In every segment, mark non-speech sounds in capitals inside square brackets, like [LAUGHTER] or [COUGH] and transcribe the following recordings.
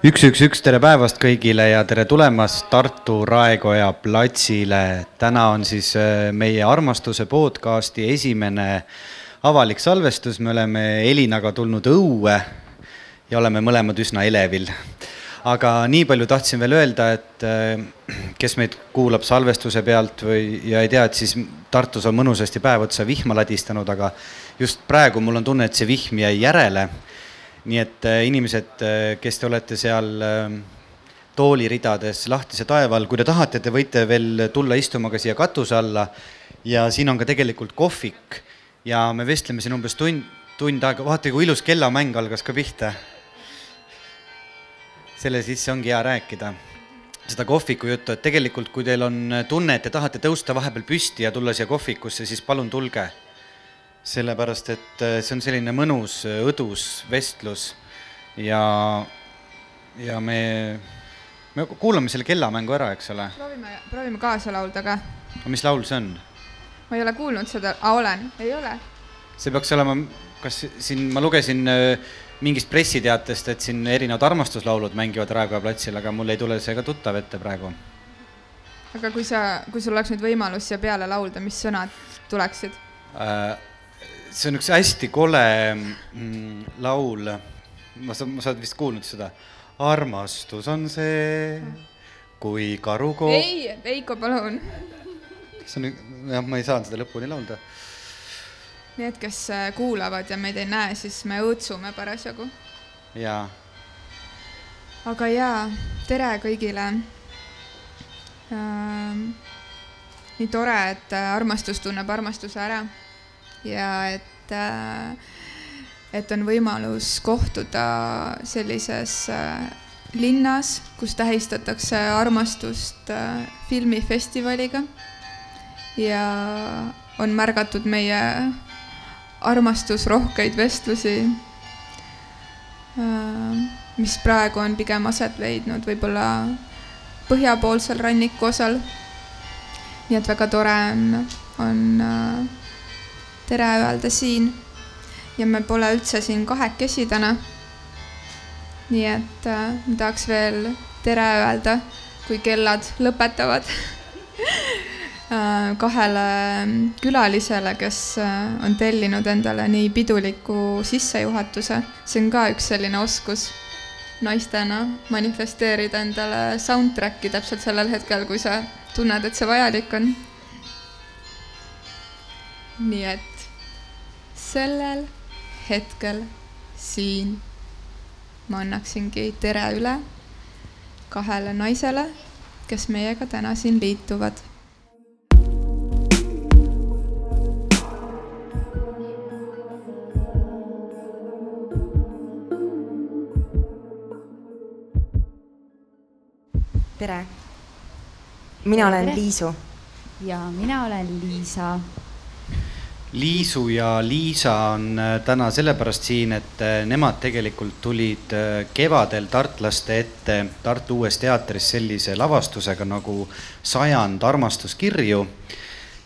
üks, üks, üks, tere päevast kõigile ja tere tulemast Tartu Raekoja platsile. täna on siis äh, meie armastuse podcasti esimene avalik salvestus, me oleme Elinaga tulnud õue ja oleme mõlemad üsna elevil. aga nii palju tahtsin veel öelda, et äh, kes meid kuulab salvestuse pealt või, ja ei tea, et siis Tartus on mõnusasti päev otsa vihma ladistanud, aga just praegu mul on tunne, et see vihm jäi järele nii et äh, inimesed, äh, kes te olete seal ähm, tooliridades lahtise taeva all, kui te tahate, te võite veel tulla istuma ka siia katuse alla. Ja siin on ka tegelikult kohvik. Ja me vestleme siin umbes tund, tund aega, vaata kui ilus kellamäng algas ka pihta. selle sisse ongi hea rääkida, seda kohviku juttu, et tegelikult, kui teil on tunne, et te tahate tõusta vahepeal püsti ja tulla siia kohvikusse, siis palun tulge sellepärast et äh, see on selline mõnus äh, õdus vestlus ja, ja me, me kuulame selle kellamängu ära, eks ole. proovime, proovime kaasa laulda ka. mis laul see on? ma ei ole kuulnud seda, olen, ei ole. see peaks olema, kas siin ma lugesin äh, mingist pressiteatest, et siin erinevad armastuslaulud mängivad Raekoja platsil, aga mul ei tule see ka tuttav ette praegu. aga kui sa, kui sul oleks nüüd võimalus siia peale laulda, mis sõnad tuleksid äh,? See on üks hästi kole mm, laul. ma saan, ma saan vist kuulnud seda. armastus on see, kui karu ko-. ei, Veiko, palun. see on, jah, ma ei saanud seda lõpuni laulda. Need, kes äh, kuulavad ja meid ei näe, siis me õõtsume parasjagu. jaa. aga jaa, tere kõigile ähm,. nii tore, et äh, armastus tunneb armastuse ära ja et, äh, et on võimalus kohtuda sellises äh, linnas, kus tähistatakse armastust äh, filmifestivaliga ja on märgatud meie armastusrohkeid vestlusi, mis praegu on pigem aset leidnud võib-olla põhjapoolsel ranniku osal. nii et väga tore on, on tere öelda siin. ja me pole üldse siin kahekesi täna. nii et äh, ma tahaks veel tere öelda, kui kellad lõpetavad [LAUGHS] äh, kahele külalisele, kes äh, on tellinud endale nii piduliku sissejuhatuse. see on ka üks selline oskus naistena manifesteerida endale soundtrack'i täpselt sellel hetkel, kui sa tunned, et see vajalik on. nii et sellel hetkel siin ma annaksingi tere üle kahele naisele, kes meiega täna siin liituvad. tere, mina olen tere. Liisu. ja mina olen Liisa Liisu ja Liisa on äh, täna sellepärast siin, et äh, nemad tegelikult tulid äh, kevadel tartlaste ette Tartu Uues Teatris sellise lavastusega nagu Sajand armastuskirju.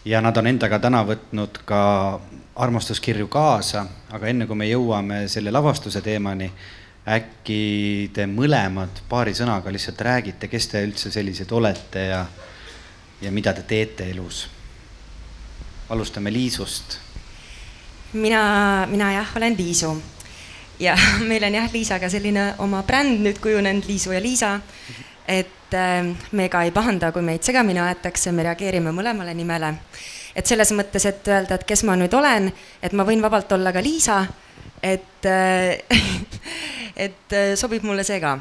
ja nad on endaga täna võtnud ka armastuskirju kaasa, aga enne kui me jõuame selle lavastuse teemani, äkki te mõlemad paari sõnaga lihtsalt räägite, kes te üldse sellised olete ja, ja mida te teete elus alustame Liisust. mina, mina jah, olen Liisu ja [LAUGHS] meil on jah, Liisaga selline oma bränd nüüd kujunenud, Liisu ja Liisa. et äh, me ka ei pahanda, kui meid segamini aetakse, me reageerime mõlemale nimele. et selles mõttes, et öelda, et kes ma nüüd olen, et ma võin vabalt olla ka Liisa, et äh, [LAUGHS] et äh, sobib mulle see ka.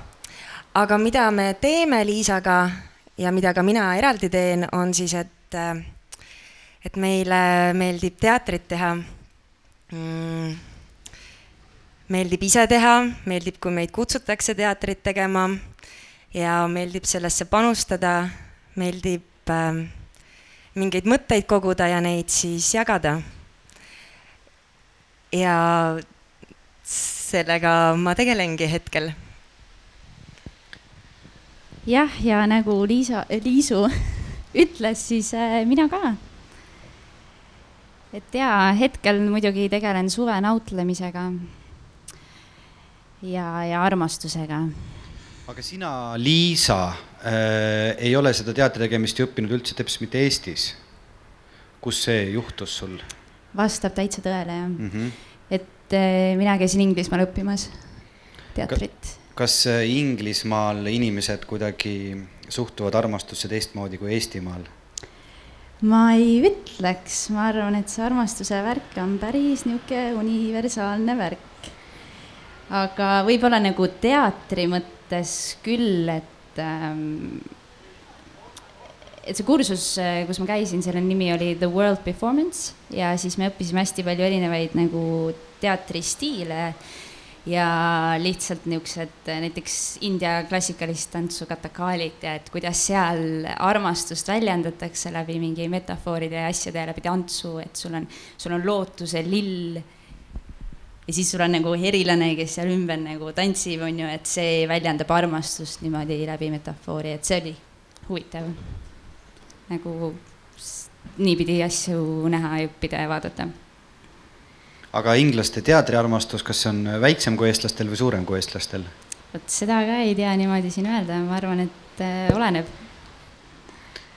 aga mida me teeme Liisaga ja mida ka mina eraldi teen, on siis, et et meile meeldib teatrit teha mm,. meeldib ise teha, meeldib, kui meid kutsutakse teatrit tegema ja meeldib sellesse panustada, meeldib äh, mingeid mõtteid koguda ja neid siis jagada. ja sellega ma tegelengi hetkel. jah, ja nagu Liisa, Liisu [LAUGHS] ütles, siis äh, mina ka et jaa, hetkel muidugi tegelen suve nautlemisega ja, ja armastusega. aga sina, Liisa äh,, ei ole seda teatri tegemist ju õppinud üldse täpselt mitte Eestis. kus see juhtus sul? vastab täitsa tõele, jah mm. -hmm. et äh, mina käisin Inglismaal õppimas teatrit. kas äh, Inglismaal inimesed kuidagi suhtuvad armastusse teistmoodi kui Eestimaal? Ma ei ütleks, ma arvan, et see armastuse värk on päris niisugune universaalne värk. aga võib-olla nagu teatri mõttes küll, et ähm, et see kursus, kus ma käisin, selle nimi oli The World Performance ja siis me õppisime hästi palju erinevaid nagu teatristiile ja lihtsalt niisugused näiteks India klassikalist tantsu katakaalit ja et kuidas seal armastust väljendatakse läbi mingi metafooride ja asjade ja läbi tantsu, et sul on, sul on lootuse lill. ja siis sul on nagu erilane, kes seal ümber nagu tantsib, on ju, et see väljendab armastust niimoodi läbi metafoori, et see oli huvitav. nagu niipidi asju näha ja õppida ja vaadata aga inglaste teatriarmastus, kas see on väiksem kui eestlastel või suurem kui eestlastel? vot seda ka ei tea niimoodi siin öelda, ma arvan, et äh, oleneb.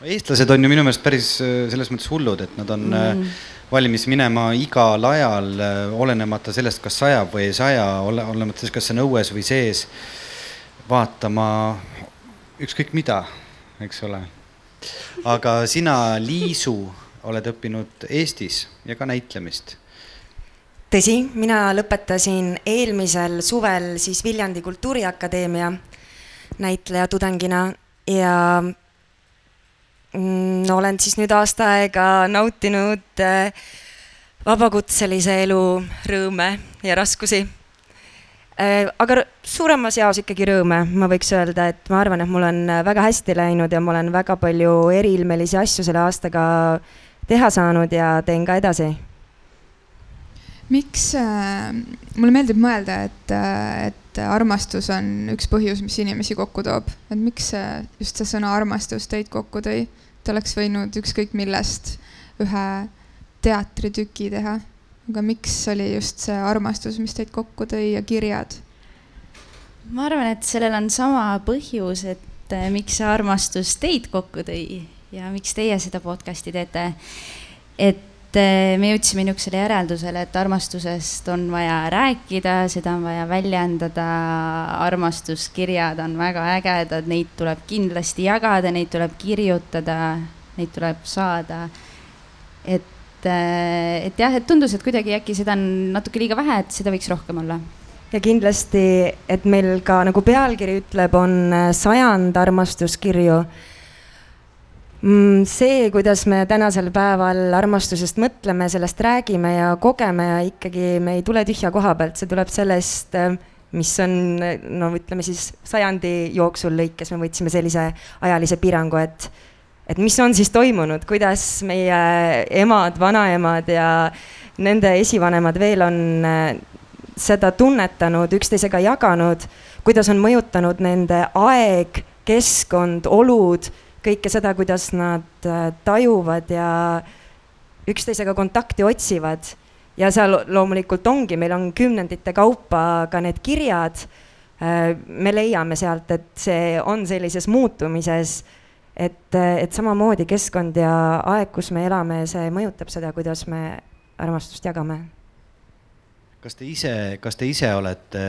eestlased on ju minu meelest päris äh, selles mõttes hullud, et nad on äh, mm. valmis minema igal ajal, äh, olenemata sellest, kas sajab või ei saja, ole, olenemata sellest, kas see on õues või sees, vaatama ükskõik mida, eks ole. aga sina, Liisu, oled õppinud Eestis ja ka näitlemist tõsi, mina lõpetasin eelmisel suvel siis Viljandi Kultuuriakadeemia näitleja tudengina ja mm, olen siis nüüd aasta aega nautinud äh, vabakutselise elu rõõme ja raskusi äh,. aga suuremas jaos ikkagi rõõme, ma võiks öelda, et ma arvan, et mul on väga hästi läinud ja ma olen väga palju eriilmelisi asju selle aastaga teha saanud ja teen ka edasi miks äh,, mulle meeldib mõelda, et äh,, et armastus on üks põhjus, mis inimesi kokku toob, et miks äh, just see sõna armastus teid kokku tõi? Te oleks võinud ükskõik millest ühe teatritüki teha, aga miks oli just see armastus, mis teid kokku tõi ja kirjad? ma arvan, et sellel on sama põhjus, et äh, miks see armastus teid kokku tõi ja miks teie seda podcast'i teete. et me jõudsime niisugusele järeldusele, et armastusest on vaja rääkida, seda on vaja väljendada, armastuskirjad on väga ägedad, neid tuleb kindlasti jagada, neid tuleb kirjutada, neid tuleb saada. et, eh, et jah, et tundus, et kuidagi äkki seda on natuke liiga vähe, et seda võiks rohkem olla ja kindlasti, et meil ka nagu pealkiri ütleb, on eh, sajand armastuskirju see, kuidas me tänasel päeval armastusest mõtleme, sellest räägime ja kogeme ja ikkagi me ei tule tühja koha pealt, see tuleb sellest, mis on no ütleme siis sajandi jooksul lõikes me võtsime sellise ajalise piirangu, et et mis on siis toimunud, kuidas meie emad, vanaemad ja nende esivanemad veel on äh, seda tunnetanud, üksteisega jaganud, kuidas on mõjutanud nende aeg, keskkond, olud kõike seda, kuidas nad äh, tajuvad ja üksteisega kontakti otsivad. ja seal loomulikult ongi, meil on kümnendite kaupa ka need kirjad. Äh, me leiame sealt, et see on sellises muutumises, et, et samamoodi keskkond ja aeg, kus me elame, see mõjutab seda, kuidas me armastust jagame kas te ise, kas te ise olete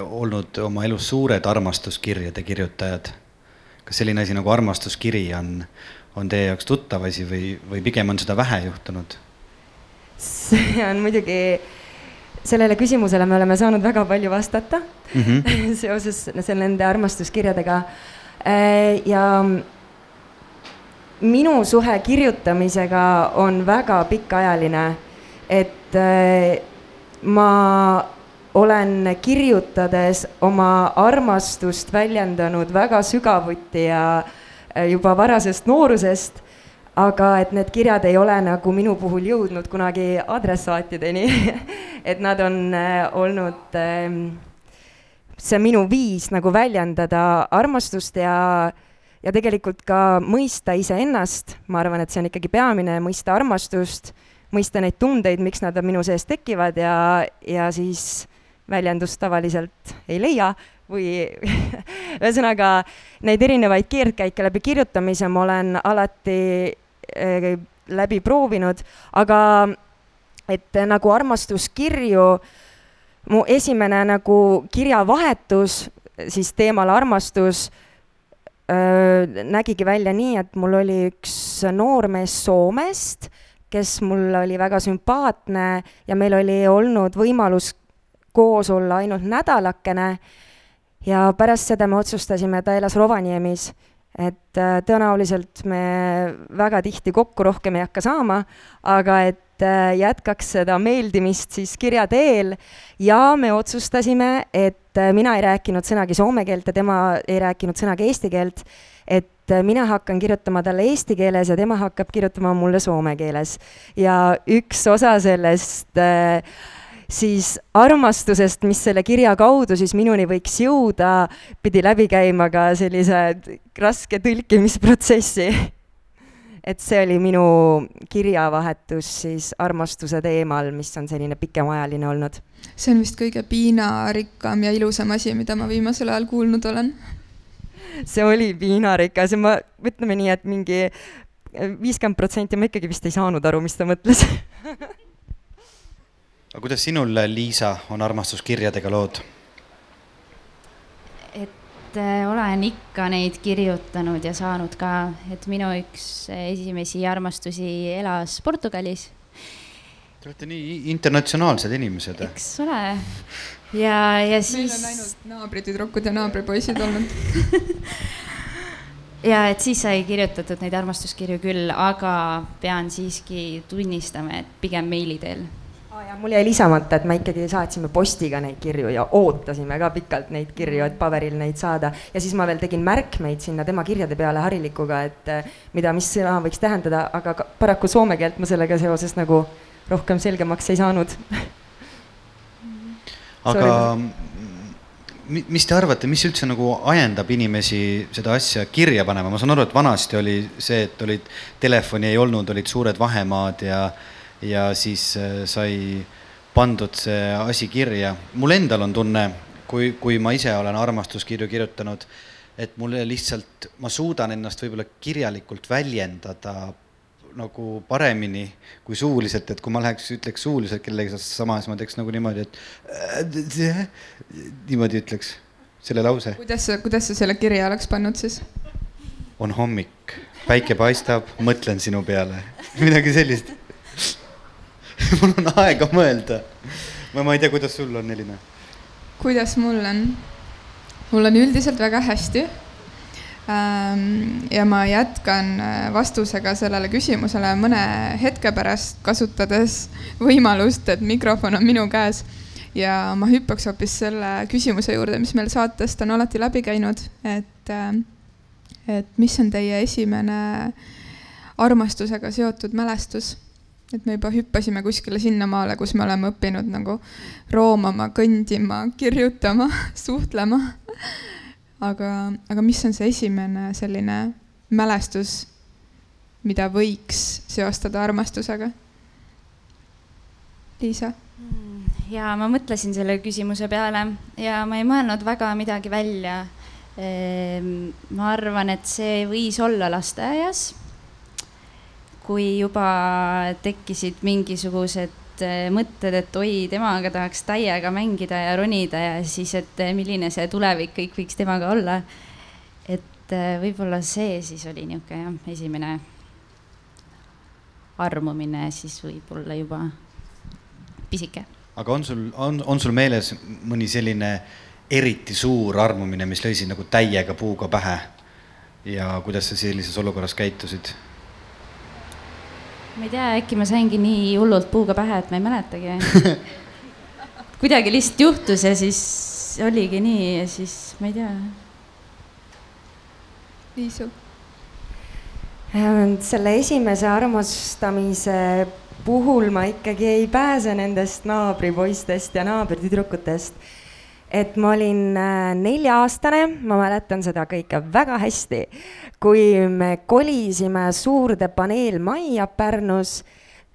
olnud oma elus suured armastuskirjade kirjutajad? Kas selline asi nagu armastuskiri on, on teie jaoks tuttav asi või, või pigem on seda vähe juhtunud? see on muidugi, sellele küsimusele me oleme saanud väga palju vastata mm -hmm. [LAUGHS] seoses selle nende armastuskirjadega. Äh, ja minu suhe kirjutamisega on väga pikaajaline, et äh, ma olen kirjutades oma armastust väljendanud väga sügavuti ja äh, juba varasest noorusest, aga et need kirjad ei ole nagu minu puhul jõudnud kunagi adressaatideni [LAUGHS] et nad on äh, olnud ähm, see minu viis nagu väljendada armastust ja, ja tegelikult ka mõista iseennast, ma arvan, et see on ikkagi peamine, mõista armastust, mõista neid tundeid, miks nad minu sees tekivad ja, ja siis väljendust tavaliselt ei leia või [LAUGHS] ühesõnaga neid erinevaid keerdkäike läbi kirjutamise ma olen alati äh, läbi proovinud, aga et nagu armastuskirju, mu esimene nagu kirjavahetus siis teemal armastus öö, nägigi välja nii, et mul oli üks noormees Soomest, kes mulle oli väga sümpaatne ja meil oli olnud võimalus koos olla ainult nädalakene ja pärast seda me otsustasime, ta elas Rovaniemis, et äh, tõenäoliselt me väga tihti kokku rohkem ei hakka saama, aga et äh, jätkaks seda meeldimist siis kirja teel ja me otsustasime, et äh, mina ei rääkinud sõnagi soome keelt ja tema ei rääkinud sõnagi eesti keelt, et mina hakkan kirjutama talle eesti keeles ja tema hakkab kirjutama mulle soome keeles. ja üks osa sellest äh, siis armastusest, mis selle kirja kaudu siis minuni võiks jõuda, pidi läbi käima ka sellise raske tõlkimisprotsessi. et see oli minu kirjavahetus siis armastuse teemal, mis on selline pikemaajaline olnud. see on vist kõige piinarikkam ja ilusam asi, mida ma viimasel ajal kuulnud olen. see oli piinarikas ja ma, ütleme nii, et mingi viiskümmend protsenti ma ikkagi vist ei saanud aru, mis ta mõtles [LAUGHS] aga kuidas sinul, Liisa, on armastuskirjadega lood? et äh, olen ikka neid kirjutanud ja saanud ka, et minu üks esimesi armastusi elas Portugalis. Te olete nii internatsionaalsed inimesed. eks ole. ja, ja siis. meil on ainult naabritüdrukud ja naabripoisid olnud [LAUGHS] ja et siis sai kirjutatud neid armastuskirju küll, aga pean siiski tunnistama, et pigem meili teel ja mul jäi lisamata, et me ikkagi saatsime postiga neid kirju ja ootasime ka pikalt neid kirju, et paberil neid saada. ja siis ma veel tegin märkmeid sinna tema kirjade peale harilikuga, et eh, mida, mis sõna võiks tähendada, aga paraku soome keelt ma sellega seoses nagu rohkem selgemaks ei saanud. Aga mis te arvate, mis üldse nagu ajendab inimesi seda asja kirja panema, ma saan aru, et vanasti oli see, et olid, telefoni ei olnud, olid suured vahemaad ja ja siis äh, sai pandud see asi kirja. mul endal on tunne, kui, kui ma ise olen armastuskirju kirjutanud, et mulle lihtsalt, ma suudan ennast võib-olla kirjalikult väljendada nagu paremini kui suuliselt, et kui ma läheks, ütleks suuliselt kellegi sama, siis ma teeks nagu niimoodi, et niimoodi ütleks selle lause. kuidas sa, kuidas sa selle kirja oleks pannud siis? on hommik, päike paistab, mõtlen sinu peale, [LAUGHS] midagi sellist [LAUGHS] mul on aega mõelda. ma, ma ei tea, kuidas sul on, Elina? kuidas mul on? mul on üldiselt väga hästi. Ähm, ja ma jätkan äh, vastusega sellele küsimusele mõne hetke pärast, kasutades võimalust, et mikrofon on minu käes. ja ma hüppaks hoopis selle küsimuse juurde, mis meil saatest on alati läbi käinud, et, äh, et mis on teie esimene armastusega seotud mälestus et me juba hüppasime kuskile sinnamaale, kus me oleme õppinud nagu roomama, kõndima, kirjutama, [LAUGHS] suhtlema. aga, aga mis on see esimene selline mälestus, mida võiks seostada armastusega? Liisa? ja ma mõtlesin selle küsimuse peale ja ma ei mõelnud väga midagi välja. Ehm, ma arvan, et see võis olla lasteaias kui juba tekkisid mingisugused eh, mõtted, et oi, temaga tahaks täiega mängida ja ronida ja siis, et eh, milline see tulevik kõik võiks temaga olla. et eh, võib-olla see siis oli niisugune jah, esimene armumine, siis võib-olla juba pisike. aga on sul, on, on sul meeles mõni selline eriti suur armumine, mis lõi sind nagu täiega puuga pähe? ja kuidas sa sellises olukorras käitusid? Ma ei tea, äkki ma saingi nii hullult puuga pähe, et ma ei mäletagi [LAUGHS] kuidagi lihtsalt juhtus ja siis oligi nii ja siis ma ei tea. Liisu? Ähm, selle esimese armastamise puhul ma ikkagi ei pääse nendest naabripoistest ja naabritüdrukutest et ma olin äh, nelja-aastane, ma mäletan seda kõike väga hästi, kui me kolisime suurde paneelmajja Pärnus.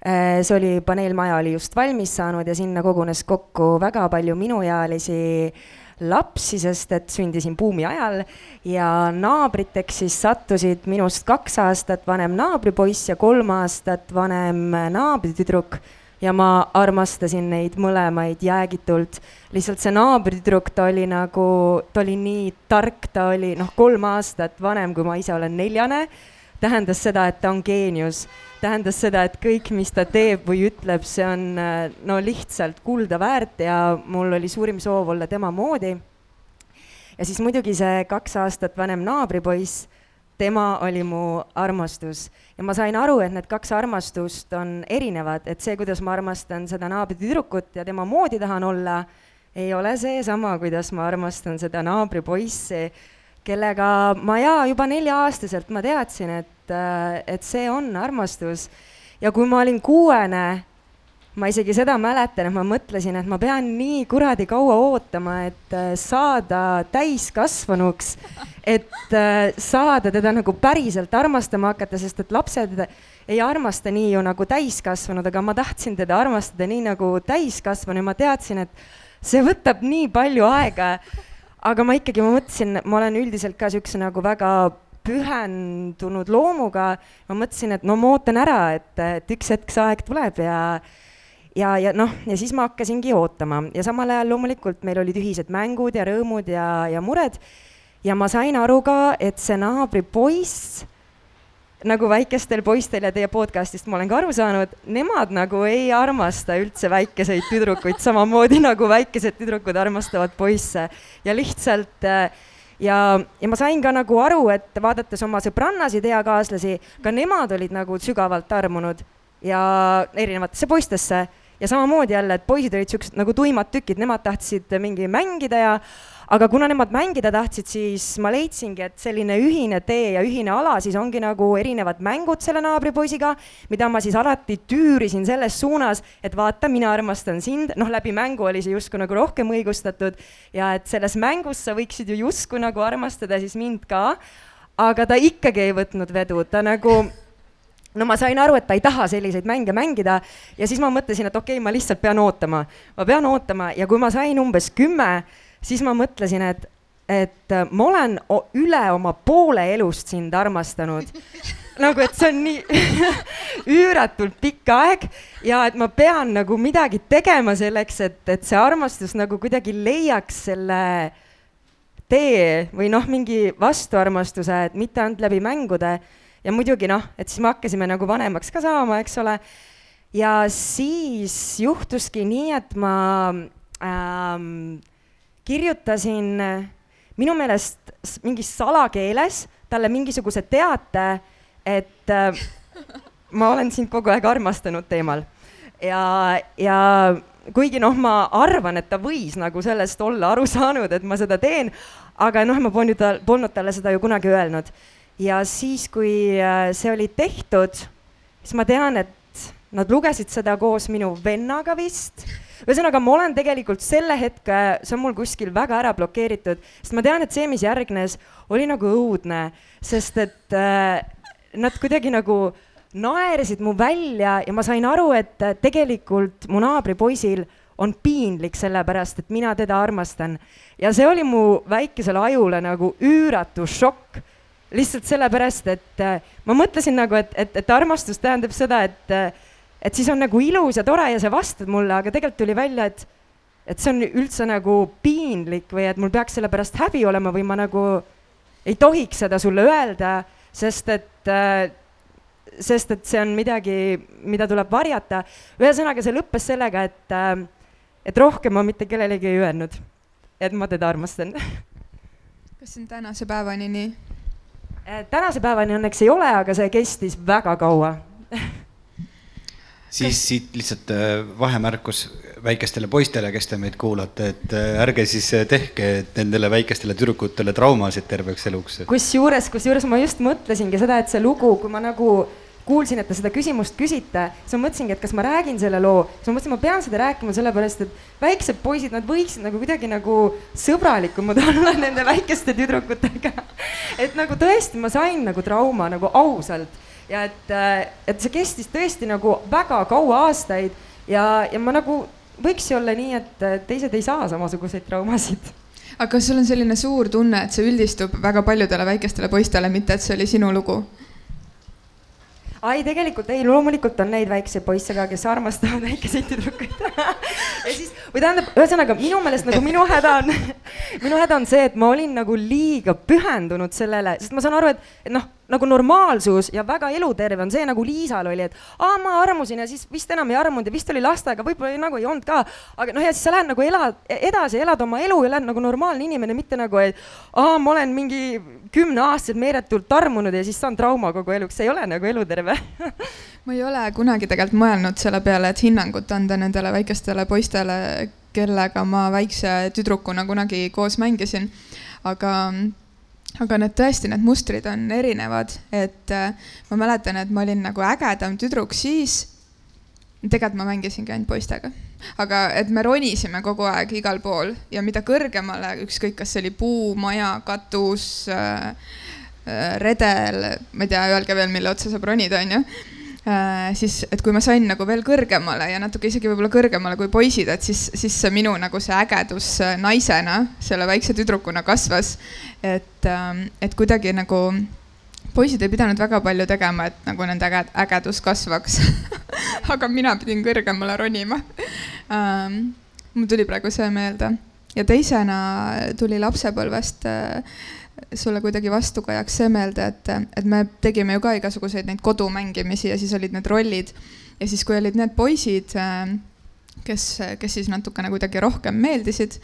Äh, see oli, paneelmaja oli just valmis saanud ja sinna kogunes kokku väga palju minuealisi lapsi, sest et sündisin buumi ajal ja naabriteks siis sattusid minust kaks aastat vanem naabripoiss ja kolm aastat vanem naabritüdruk ja ma armastasin neid mõlemaid jäägitult. lihtsalt see naabritüdruk, ta oli nagu, ta oli nii tark, ta oli noh, kolm aastat vanem, kui ma ise olen neljane. tähendas seda, et ta on geenius, tähendas seda, et kõik, mis ta teeb või ütleb, see on no lihtsalt kulda väärt ja mul oli suurim soov olla tema moodi. ja siis muidugi see kaks aastat vanem naabripoiss tema oli mu armastus ja ma sain aru, et need kaks armastust on erinevad, et see, kuidas ma armastan seda naabritüdrukut ja tema moodi tahan olla, ei ole seesama, kuidas ma armastan seda naabripoissi, kellega ma jaa, juba nelja-aastaselt ma teadsin, et, et see on armastus. ja kui ma olin kuuene ma isegi seda mäletan, et ma mõtlesin, et ma pean nii kuradi kaua ootama, et äh, saada täiskasvanuks, et äh, saada teda nagu päriselt armastama hakata, sest et lapsed ei armasta nii ju nagu täiskasvanud, aga ma tahtsin teda armastada nii nagu täiskasvanu ja ma teadsin, et see võtab nii palju aega. aga ma ikkagi, ma mõtlesin, ma olen üldiselt ka siukse nagu väga pühendunud loomuga, ma mõtlesin, et no ma ootan ära, et, et üks hetk see aeg tuleb ja ja, ja noh, ja siis ma hakkasingi ootama. Ja samal ajal loomulikult meil olid ühised mängud ja rõõmud ja, ja mured. ja ma sain aru ka, et see naabripoiss, nagu väikestel poistel ja teie podcast'ist ma olen ka aru saanud, nemad nagu ei armasta üldse väikeseid tüdrukuid samamoodi nagu väikesed tüdrukud armastavad poisse. Ja lihtsalt ja, ja ma sain ka nagu aru, et vaadates oma sõbrannasid, eakaaslasi, ka nemad olid nagu sügavalt armunud ja erinevatesse poistesse ja samamoodi jälle, et poisid olid siuksed nagu tuimad tükid, nemad tahtsid mingi mängida ja aga kuna nemad mängida tahtsid, siis ma leidsingi, et selline ühine tee ja ühine ala siis ongi nagu erinevad mängud selle naabripoisiga, mida ma siis alati tüürisin selles suunas, et vaata, mina armastan sind, noh, läbi mängu oli see justkui nagu rohkem õigustatud ja et selles mängus sa võiksid ju justkui nagu armastada siis mind ka, aga ta ikkagi ei võtnud vedu, ta nagu no ma sain aru, et ta ei taha selliseid mänge mängida ja siis ma mõtlesin, et okei okay,, ma lihtsalt pean ootama. ma pean ootama ja kui ma sain umbes kümme, siis ma mõtlesin, et, et ma olen üle oma poole elust sind armastanud. [LAUGHS] nagu, et see on nii [LAUGHS] üüratult pikk aeg ja et ma pean nagu midagi tegema selleks, et, et see armastus nagu kuidagi leiaks selle tee või noh, mingi vastuarmastuse, et mitte ainult läbi mängude ja muidugi noh, et siis me hakkasime nagu vanemaks ka saama, eks ole. ja siis juhtuski nii, et ma ähm, kirjutasin minu meelest mingis salakeeles talle mingisuguse teate, et äh, ma olen sind kogu aeg armastanud teemal ja, ja kuigi noh, ma arvan, et ta võis nagu sellest olla aru saanud, et ma seda teen, aga noh, ma polnud polnud talle seda ju kunagi öelnud ja siis, kui äh, see oli tehtud, siis ma tean, et nad lugesid seda koos minu vennaga vist. ühesõnaga, ma olen tegelikult selle hetke, see on mul kuskil väga ära blokeeritud, sest ma tean, et see, mis järgnes, oli nagu õudne, sest et äh, nad kuidagi nagu naersid mu välja ja ma sain aru, et äh, tegelikult mu naabripoisil on piinlik sellepärast, et mina teda armastan. ja see oli mu väikesele ajule nagu üüratu šokk lihtsalt sellepärast, et äh, ma mõtlesin nagu, et, et, et armastus tähendab seda, et, äh, et siis on nagu ilus ja tore ja sa vastad mulle, aga tegelikult tuli välja, et, et see on üldse nagu piinlik või et mul peaks selle pärast häbi olema või ma nagu ei tohiks seda sulle öelda, sest et äh, sest et see on midagi, mida tuleb varjata. ühesõnaga, see lõppes sellega, et, et rohkem ma mitte kellelegi ei öelnud, et ma teda armastan. kas see on tänase päevani nii? Äh, tänase päevani õnneks ei ole, aga see kestis väga kaua siis siit lihtsalt äh, vahemärkus väikestele poistele, kes te meid kuulate, et äh, ärge siis tehke nendele väikestele tüdrukutele traumasid terveks eluks. kusjuures, kusjuures ma just mõtlesingi seda, et see lugu, kui ma nagu kuulsin, et te seda küsimust küsite, siis ma mõtlesingi, et kas ma räägin selle loo, siis ma mõtlesin, ma pean seda rääkima sellepärast, et väiksed poisid, nad võiksid nagu kuidagi nagu sõbralikumad [LAUGHS] olla nende väikeste tüdrukutega. et nagu tõesti, ma sain nagu trauma nagu ausalt ja et, et see kestis tõesti nagu väga kaua aastaid ja, ja ma nagu võiks ju olla nii, et teised ei saa samasuguseid traumasid aga sul on selline suur tunne, et see üldistub väga paljudele väikestele poistele, mitte et see oli sinu lugu? Ai, tegelikult ei, loomulikult on neid väikseid poisse ka, kes armastavad väikeseid tüdrukuid [LAUGHS] ja siis, või tähendab, ühesõnaga minu meelest nagu minu häda on [LAUGHS] minu häda on see, et ma olin nagu liiga pühendunud sellele, sest ma saan aru, et, et noh nagu normaalsus ja väga eluterve on see, nagu Liisal oli, et aa, ma armusin ja siis vist enam ei armunud ja vist oli lastega, võib-olla nagu ei olnud ka. aga noh, ja siis sa lähed nagu elad edasi, elad oma elu ja lähed nagu normaalne inimene, mitte nagu, et aa, ma olen mingi kümneaastaselt meeletult armunud ja siis saan trauma kogu eluks, see ei ole nagu eluterve ma ei ole kunagi tegelikult mõelnud selle peale, et hinnangut anda nendele väikestele poistele, kellega ma väikse tüdrukuna kunagi koos mängisin. aga aga need tõesti, need mustrid on erinevad, et äh, ma mäletan, et ma olin nagu ägedam tüdruk siis. tegelikult ma mängisingi ainult poistega, aga et me ronisime kogu aeg igal pool ja mida kõrgemale, ükskõik, kas see oli puu, maja, katus äh,, äh, redel, ma ei tea, öelge veel, mille otsa saab ronida, onju siis, et kui ma sain nagu veel kõrgemale ja natuke isegi võib-olla kõrgemale kui poisid, et siis, siis see minu nagu see ägedus äh, naisena, selle väikse tüdrukuna kasvas. et, ähm, et kuidagi nagu poisid ei pidanud väga palju tegema, et nagu nende äge, ägedus kasvaks [LAUGHS] aga mina pidin kõrgemale ronima um,. mul tuli praegu see meelde ja teisena tuli lapsepõlvest uh, sulle kuidagi vastukajaks see meelde, et, et me tegime ju ka igasuguseid neid kodumängimisi ja siis olid need rollid. ja siis, kui olid need poisid, kes, kes siis natukene kuidagi rohkem meeldisid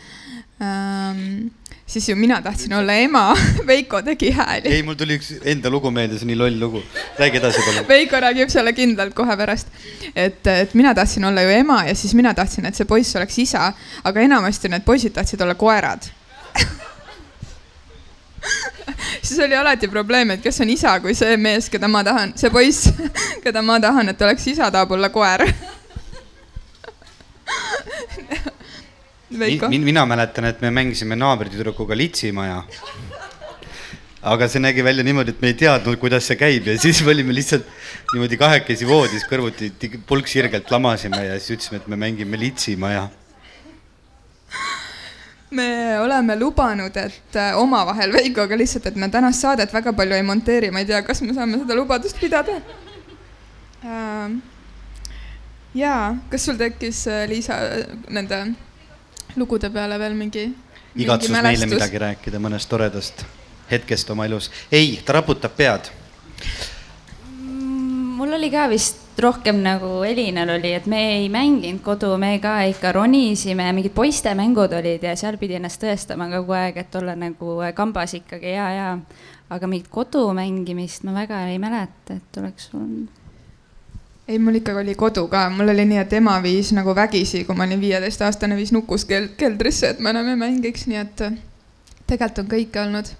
ähm,, siis ju mina tahtsin olla ema [LAUGHS] Veiko tegi hääli. ei, mul tuli üks enda lugu meelde, see on nii loll lugu. räägi edasi, palun. Veiko räägib selle kindlalt kohe pärast. et, et mina tahtsin olla ju ema ja siis mina tahtsin, et see poiss oleks isa, aga enamasti need poisid tahtsid olla koerad [LAUGHS] [LAUGHS] siis oli alati probleem, et kes on isa, kui see mees, keda ma tahan, see poiss, [LAUGHS] keda ma tahan, et oleks isa, tahab olla koer. [LAUGHS] Min, mina mäletan, et me mängisime naabritüdrukuga litsimaja. aga see nägi välja niimoodi, et me ei teadnud, kuidas see käib ja siis me olime lihtsalt niimoodi kahekesi voodis kõrvuti pulk sirgelt lamasime ja siis ütlesime, et me mängime litsimaja me oleme lubanud, et äh, omavahel Veikoga lihtsalt, et me tänast saadet väga palju ei monteeri, ma ei tea, kas me saame seda lubadust pidada. Ähm, jaa, kas sul tekkis, äh, Liisa, nende lugude peale veel mingi? igatsus meile midagi rääkida mõnest toredast hetkest oma elus. ei, ta raputab pead. Mm, mul oli ka vist rohkem nagu Elinal oli, et me ei mänginud kodu, me ka ikka ronisime mingid poistemängud olid ja seal pidi ennast tõestama kogu aeg, et olla nagu kambas ikkagi ja, ja. aga mingit kodu mängimist ma väga ei mäleta, et oleks olnud. ei, mul ikkagi oli kodu ka, mul oli nii, et ema viis nagu vägisi, kui ma olin viieteistaastane, viis nukus kel-, keldrisse, et me enam ei mängiks, nii et tegelikult on kõike olnud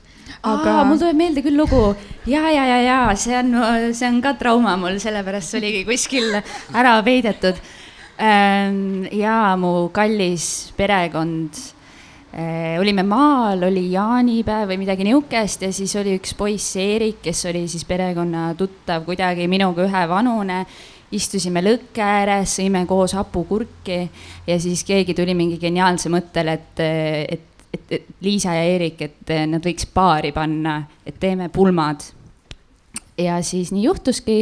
aga. mul tuleb meelde küll lugu ja, ja, ja, ja see on, see on ka trauma mul, sellepärast see oligi kuskil ära peidetud. Ähm, ja mu kallis perekond äh, olime maal, oli jaanipäev või midagi niukest ja siis oli üks poiss, Eerik, kes oli siis perekonna tuttav, kuidagi minuga ühevanune. istusime lõkke ääres, sõime koos hapukurki ja siis keegi tuli mingi geniaalse mõttele, et, et et, et Liisa ja Eerik, et nad võiks paari panna, et teeme pulmad. ja siis nii juhtuski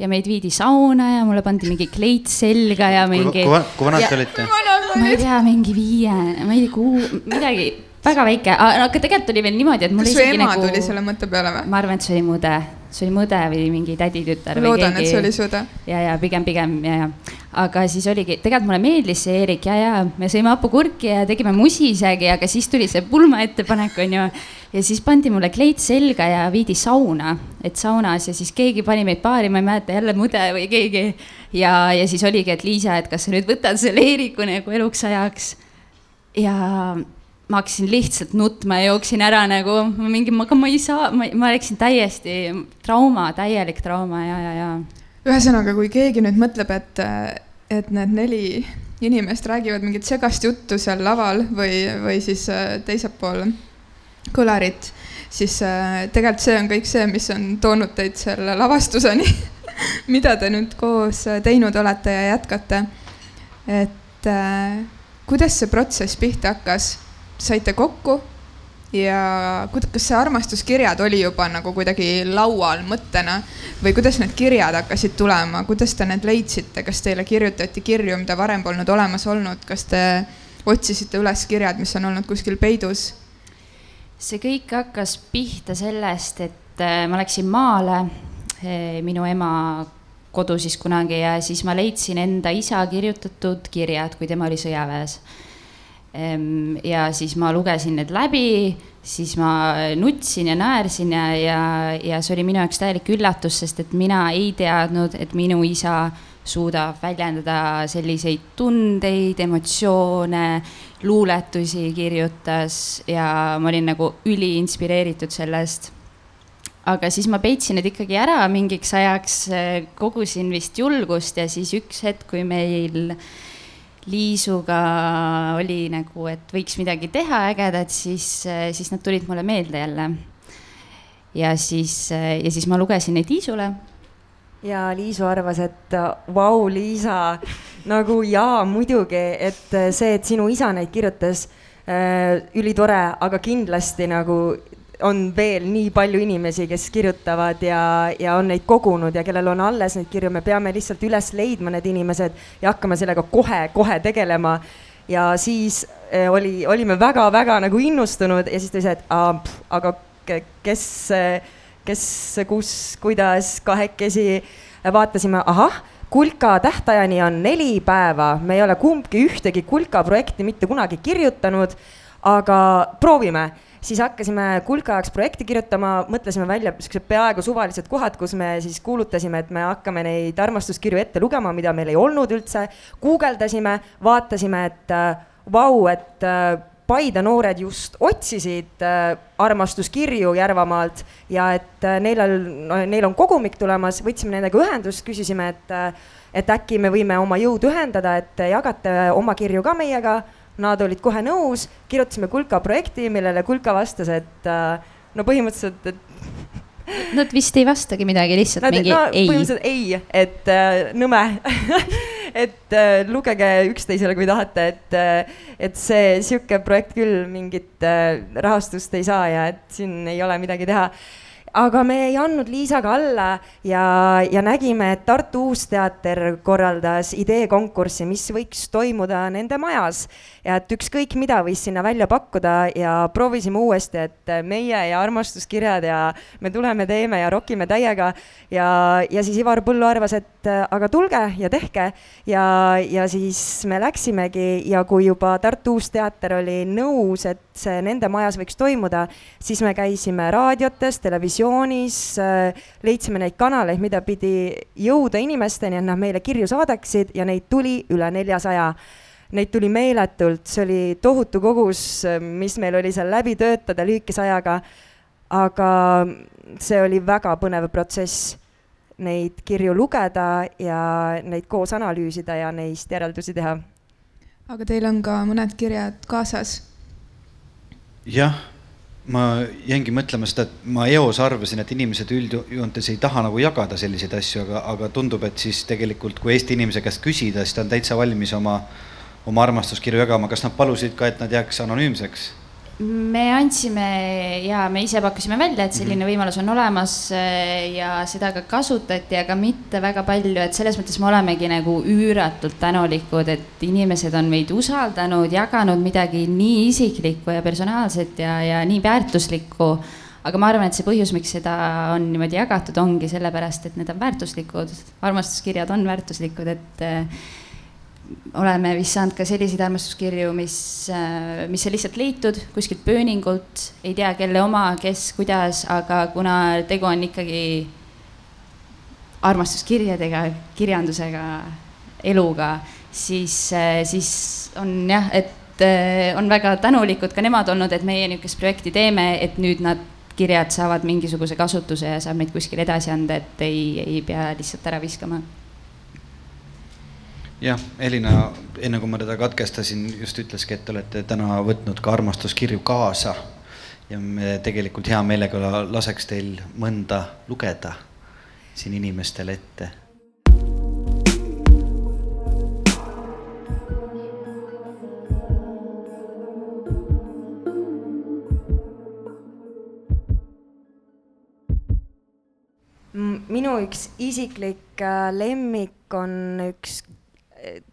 ja meid viidi sauna ja mulle pandi mingi kleit selga ja mingi. kui vanad te olite? ma ei tea, mingi viie, ma ei tea, kuu, midagi väga väike, aga tegelikult oli veel niimoodi, et mul kas su ema nagu... tuli selle mõtte peale või? ma arvan, et see oli mu õde see oli mu õde või mingi täditütar. loodan, et see oli su õde. ja, ja pigem, pigem ja, ja. Aga siis oligi, tegelikult mulle meeldis see Eerik ja, ja me sõime hapukurki ja tegime musi isegi, aga siis tuli see pulma ettepanek, onju. ja siis pandi mulle kleit selga ja viidi sauna, et saunas ja siis keegi pani meid paari, ma ei mäleta, jälle mu õde või keegi. ja, ja siis oligi, et Liisa, et kas sa nüüd võtad selle Eeriku nagu eluks ajaks. ja ma hakkasin lihtsalt nutma ja jooksin ära nagu mingi, aga ma ei saa, ma läksin täiesti trauma, täielik trauma ja, ja, ja. Ühesõnaga, kui keegi nüüd mõtleb, et, et need neli inimest räägivad mingit segast juttu seal laval või, või siis äh, teisel pool kõlarit, siis äh, tegelikult see on kõik see, mis on toonud teid selle lavastuseni [LAUGHS] mida te nüüd koos teinud olete ja jätkate. et äh, kuidas see protsess pihta hakkas saite kokku ja kas see armastuskirjad oli juba nagu kuidagi laual mõttena? Või kuidas need kirjad hakkasid tulema, kuidas te need leidsite, kas teile kirjutati kirju, mida varem polnud olemas olnud, kas te otsisite üles kirjad, mis on olnud kuskil peidus? see kõik hakkas pihta sellest, et äh, ma läksin maale, äh, minu ema kodu siis kunagi ja siis ma leidsin enda isa kirjutatud kirjad, kui tema oli sõjaväes ja siis ma lugesin need läbi, siis ma nutsin ja naersin ja, ja, ja see oli minu jaoks täielik üllatus, sest et mina ei teadnud, et minu isa suudab väljendada selliseid tundeid, emotsioone, luuletusi kirjutas ja ma olin nagu üliinspireeritud sellest. aga siis ma peitsin need ikkagi ära mingiks ajaks, kogusin vist julgust ja siis üks hetk, kui meil äh, Liisuga oli nagu, et võiks midagi teha ägedat, siis, siis nad tulid mulle meelde jälle. ja siis, ja siis ma lugesin neid Liisule. ja Liisu arvas, et vau, Liisa, nagu jaa, muidugi, et see, et sinu isa neid kirjutas äh,, ülitore, aga kindlasti nagu on veel nii palju inimesi, kes kirjutavad ja, ja on neid kogunud ja kellel on alles neid kirju, me peame lihtsalt üles leidma need inimesed ja hakkama sellega kohe-kohe tegelema. ja siis eh, oli, olime väga-väga nagu innustunud ja siis ta ütles, et aga kes, kes, kus, kuidas, kahekesi vaatasime, ahah kulka tähtajani on neli päeva, me ei ole kumbki ühtegi kulka projekti mitte kunagi kirjutanud, aga proovime siis hakkasime kulka jaoks projekti kirjutama, mõtlesime välja siuksed peaaegu suvalised kohad, kus me siis kuulutasime, et me hakkame neid armastuskirju ette lugema, mida meil ei olnud üldse. guugeldasime, vaatasime, et äh, vau, et äh, Paide noored just otsisid äh, armastuskirju Järvamaalt ja et äh, neil on no,, neil on kogumik tulemas, võtsime nendega ühendust, küsisime, et äh, et äkki me võime oma jõud ühendada, et jagate oma kirju ka meiega Nad olid kohe nõus, kirjutasime Kulka projekti, millele Kulka vastas, et äh, no põhimõtteliselt, et [LAUGHS] Nad vist ei vastagi midagi, lihtsalt Nad, mingi no, ei. põhimõtteliselt ei, et äh, nõme [LAUGHS] et äh, lugege üksteisele, kui tahate, et äh,, et see sihuke projekt küll mingit äh, rahastust ei saa ja et siin ei ole midagi teha aga me ei andnud Liisaga alla ja, ja nägime, et Tartu Uusteater korraldas ideekonkurssi, mis võiks toimuda nende majas. ja et ükskõik mida võis sinna välja pakkuda ja proovisime uuesti, et meie ja armastuskirjad ja me tuleme, teeme ja rokime täiega. ja, ja siis Ivar Põllu arvas, et aga tulge ja tehke ja, ja siis me läksimegi ja kui juba Tartu Uusteater oli nõus, et see nende majas võiks toimuda, siis me käisime raadiotes, televisioonis televisioonis, äh, leidsime neid kanaleid, mida pidi jõuda inimesteni, et nad meile kirju saadaksid ja neid tuli üle neljasaja. Neid tuli meeletult, see oli tohutu kogus, mis meil oli seal läbi töötada lühikese ajaga. aga see oli väga põnev protsess, neid kirju lugeda ja neid koos analüüsida ja neist järeldusi teha. aga teil on ka mõned kirjad kaasas? jah ma jäingi mõtlema seda, et ma eos arvasin, et inimesed üldjoontes ei taha nagu jagada selliseid asju, aga, aga tundub, et siis tegelikult, kui Eesti inimese käest küsida, siis ta on täitsa valmis oma, oma armastuskirju jagama. kas nad palusid ka, et nad jääks anonüümseks? Me andsime ja me ise pakkusime välja, et selline -hmm. võimalus on olemas äh, ja seda ka kasutati, aga mitte väga palju, et selles mõttes me olemegi nagu üüratult tänulikud, et inimesed on meid usaldanud, jaganud midagi nii isiklikku ja personaalset ja, ja nii väärtuslikku. aga ma arvan, et see põhjus, miks seda on niimoodi jagatud, ongi sellepärast, et need on väärtuslikud, armastuskirjad on väärtuslikud, et äh, oleme vist saanud ka selliseid armastuskirju, mis, äh, mis on lihtsalt leitud kuskilt pööningult, ei tea, kelle oma, kes, kuidas, aga kuna tegu on ikkagi armastuskirjadega, kirjandusega, eluga, siis, äh, siis on jah, et äh, on väga tänulikud ka nemad olnud, et meie niisugust projekti teeme, et nüüd nad kirjad saavad mingisuguse kasutuse ja saab neid kuskile edasi anda, et ei, ei pea lihtsalt ära viskama jah, Elina, enne kui ma teda katkestasin, just ütleski, et te olete täna võtnud ka armastuskirju kaasa. ja me tegelikult hea meelega laseks teil mõnda lugeda siin inimestele ette. minu üks isiklik äh, lemmik on üks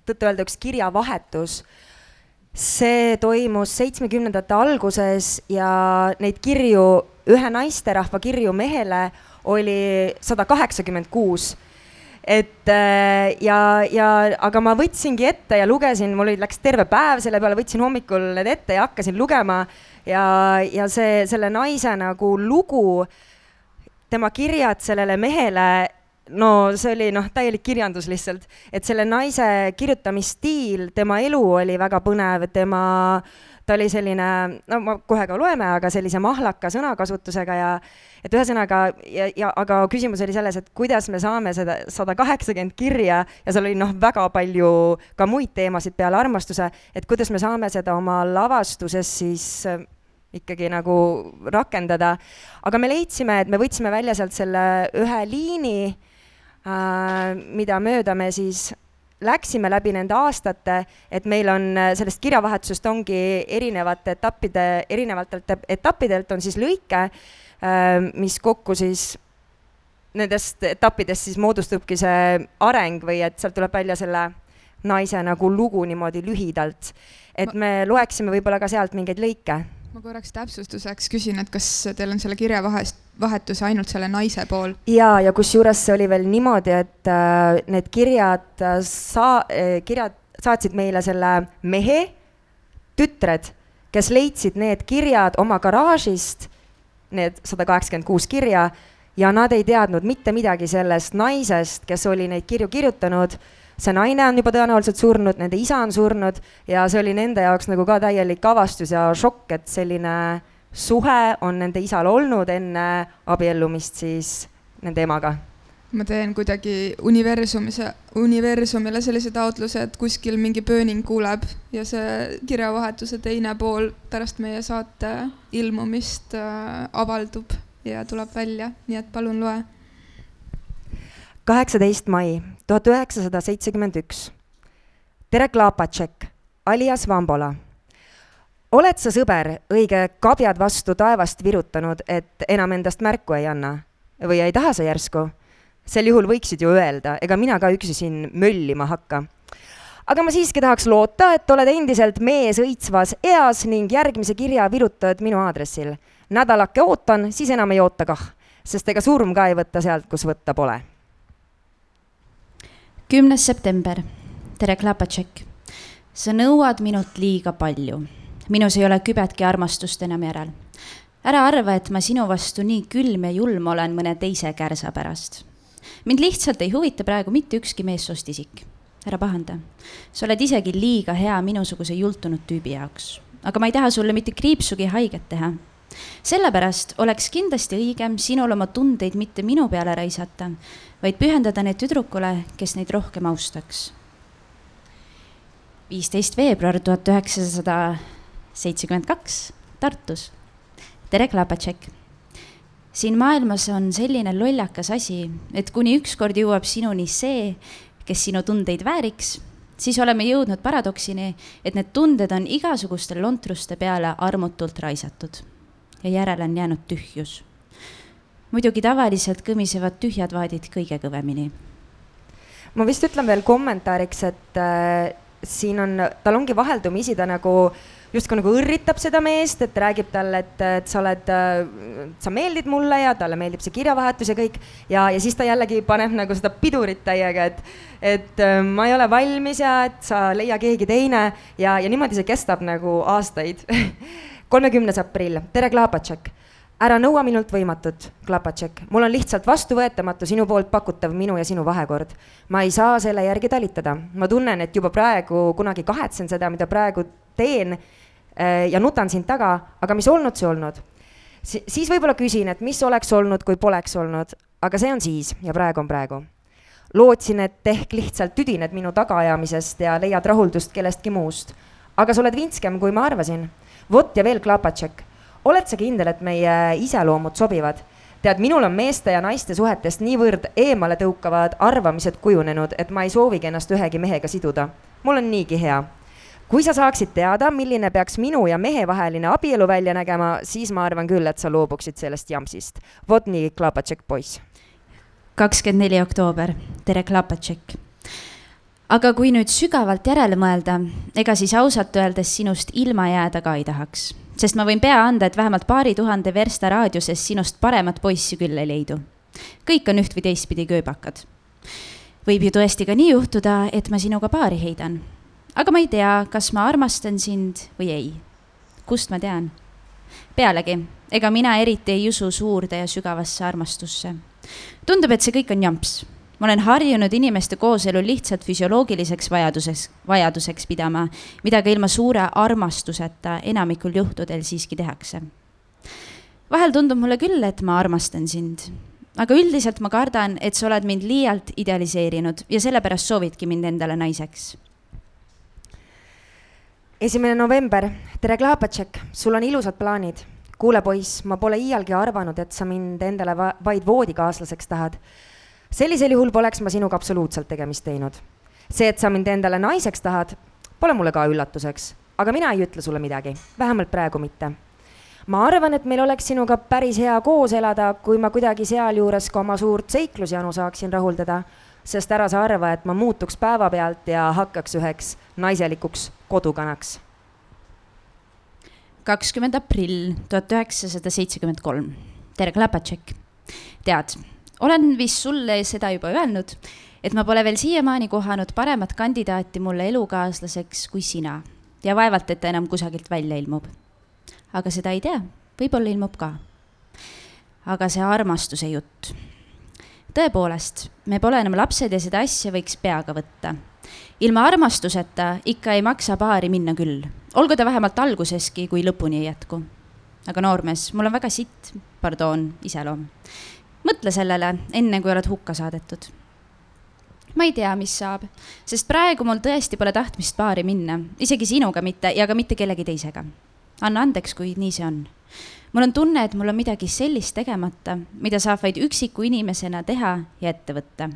tõtt-öelda üks kirjavahetus. see toimus seitsmekümnendate alguses ja neid kirju, ühe naisterahva kirju mehele oli sada kaheksakümmend kuus et äh, ja, ja aga ma võtsingi ette ja lugesin, mul oli, läks terve päev selle peale, võtsin hommikul need ette ja hakkasin lugema ja, ja see, selle naise nagu lugu, tema kirjad sellele mehele, no see oli noh, täielik kirjandus lihtsalt, et selle naise kirjutamisstiil, tema elu oli väga põnev, tema ta oli selline, no ma kohe ka loeme, aga sellise mahlaka sõnakasutusega ja et ühesõnaga ja, ja aga küsimus oli selles, et kuidas me saame seda sada kaheksakümmend kirja ja seal oli noh, väga palju ka muid teemasid peale armastuse, et kuidas me saame seda oma lavastuses siis äh, ikkagi nagu rakendada. aga me leidsime, et me võtsime välja sealt selle ühe liini mida mööda me siis läksime läbi nende aastate, et meil on äh, sellest kirjavahetusest ongi erinevate etappide, erinevatelt etappidelt on siis lõike, äh, mis kokku siis nendest etappidest siis moodustubki see areng või et sealt tuleb välja selle naise nagu lugu niimoodi lühidalt. et me loeksime võib-olla ka sealt mingeid lõike ma korraks täpsustuseks küsin, et kas teil on selle kirjavahest, vahetus ainult selle naise pool? ja, ja kusjuures see oli veel niimoodi, et äh, need kirjad äh, saa- äh,, kirjad saatsid meile selle mehe tütred, kes leidsid need kirjad oma garaažist, need sada kaheksakümmend kuus kirja, ja nad ei teadnud mitte midagi sellest naisest, kes oli neid kirju kirjutanud see naine on juba tõenäoliselt surnud, nende isa on surnud ja see oli nende jaoks nagu ka täielik avastus ja šokk, et selline suhe on nende isal olnud enne abiellumist siis nende emaga. Ma teen kuidagi universumise, universumile sellise taotluse, et kuskil mingi pööning kuuleb ja see kirjavahetuse teine pool pärast meie saate ilmumist äh, avaldub ja tuleb välja, nii et palun loe kaheksateist mai tuhat üheksasada seitsekümmend üks. tere, Klapatšek, alias Vambola. oled sa, sõber, õige kabjad vastu taevast virutanud, et enam endast märku ei anna? või ei taha sa järsku? sel juhul võiksid ju öelda, ega mina ka üksi siin möllima hakka. aga ma siiski tahaks loota, et oled endiselt mees õitsvas eas ning järgmise kirja virutad minu aadressil. nädalake ootan, siis enam ei oota kah, sest ega surm ka ei võta sealt, kus võtta pole kümnes september. tere, Klapatšek. sa nõuad minult liiga palju. minus ei ole kübetki armastust enam järel. ära arva, et ma sinu vastu nii külm ja julm olen mõne teise kärsa pärast. mind lihtsalt ei huvita praegu mitte ükski meessoost isik. ära pahanda. sa oled isegi liiga hea minusuguse jultunud tüübi jaoks. aga ma ei taha sulle mitte kriipsugi haiget teha sellepärast oleks kindlasti õigem sinul oma tundeid mitte minu peale raisata, vaid pühendada need tüdrukule, kes neid rohkem austaks. viisteist veebruar tuhat üheksasada seitsekümmend kaks, Tartus. tere, Klapatšek. siin maailmas on selline lollakas asi, et kuni ükskord jõuab sinuni see, kes sinu tundeid vääriks, siis oleme jõudnud paradoksini, et need tunded on igasuguste lontruste peale armutult raisatud ja järele on jäänud tühjus. muidugi tavaliselt kõmisevad tühjad vaadid kõige kõvemini. ma vist ütlen veel kommentaariks, et äh, siin on, tal ongi vaheldumisi ta nagu justkui nagu õrritab seda meest, et räägib talle, et, et sa oled, äh, sa meeldid mulle ja talle meeldib see kirjavahetus ja kõik. ja, ja siis ta jällegi paneb nagu seda pidurit täiega, et, et äh, ma ei ole valmis ja et sa leia keegi teine ja, ja niimoodi see kestab nagu aastaid [LAUGHS] kolmekümnes aprill, tere, Klapatšek. ära nõua minult võimatut, Klapatšek, mul on lihtsalt vastuvõetamatu sinu poolt pakutav minu ja sinu vahekord. ma ei saa selle järgi talitada, ma tunnen, et juba praegu kunagi kahetsen seda, mida praegu teen eh, ja nutan sind taga, aga mis olnud, see olnud si. siis võib-olla küsin, et mis oleks olnud, kui poleks olnud, aga see on siis ja praegu on praegu lootsin, et ehk lihtsalt tüdined minu tagaajamisest ja leiad rahuldust kellestki muust. aga sa oled vintskem, kui ma arvasin vot ja veel Klapatšek, oled sa kindel, et meie iseloomud sobivad? tead, minul on meeste ja naiste suhetest niivõrd eemale tõukavad arvamised kujunenud, et ma ei soovigi ennast ühegi mehega siduda. mul on niigi hea. kui sa saaksid teada, milline peaks minu ja mehe vaheline abielu välja nägema, siis ma arvan küll, et sa loobuksid sellest jampsist. vot nii, Klapatšek poiss kakskümmend neli oktoober, tere, Klapatšek. Aga kui nüüd sügavalt järele mõelda, ega siis ausalt öeldes sinust ilma jääda ka ei tahaks. sest ma võin pea anda, et vähemalt paari tuhande versta raadiuses sinust paremat poissi küll ei leidu. kõik on üht või teistpidi kööbakad. võib ju tõesti ka nii juhtuda, et ma sinuga paari heidan. aga ma ei tea, kas ma armastan sind või ei. kust ma tean? pealegi, ega mina eriti ei usu suurde ja sügavasse armastusse tundub, et see kõik on jamps. Ma olen harjunud inimeste kooselu lihtsalt füsioloogiliseks vajaduseks, vajaduseks pidama, mida ka ilma suure armastuseta enamikul juhtudel siiski tehakse. vahel tundub mulle küll, et ma armastan sind, aga üldiselt ma kardan, et sa oled mind liialt idealiseerinud ja sellepärast soovidki mind endale naiseks esimene november, tere, Klapatšek, sul on ilusad plaanid kuule, poiss, ma pole iialgi arvanud, et sa mind endale va vaid voodikaaslaseks tahad. Sellisel juhul poleks ma sinuga absoluutselt tegemist teinud. see, et sa mind endale naiseks tahad, pole mulle ka üllatuseks, aga mina ei ütle sulle midagi, vähemalt praegu mitte. ma arvan, et meil oleks sinuga päris hea koos elada, kui ma kuidagi sealjuures ka oma suurt seiklusjanu saaksin rahuldada, sest ära sa arva, et ma muutuks päevapealt ja hakkaks üheks naiselikuks kodukanaks kakskümmend aprill tuhat üheksasada seitsekümmend kolm. tere, Klapatšek. tead, olen vist sulle seda juba öelnud, et ma pole veel siiamaani kohanud paremat kandidaati mulle elukaaslaseks kui sina ja vaevalt, et ta enam kusagilt välja ilmub. aga seda ei tea, võib-olla ilmub ka. aga see armastuse jutt. tõepoolest, me pole enam lapsed ja seda asja võiks peaga võtta ilma armastuseta ikka ei maksa paari minna küll, olgu ta vähemalt alguseski, kui lõpuni ei jätku. aga noormees, mul on väga sitt, pardon, iseloom. Mõtle sellele, enne kui oled hukka saadetud. ma ei tea, mis saab, sest praegu mul tõesti pole tahtmist paari minna, isegi sinuga mitte ja ka mitte kellegi teisega. anna andeks, kui nii see on mul on tunne, et mul on midagi sellist tegemata, mida saab vaid üksiku inimesena teha ja ette võtta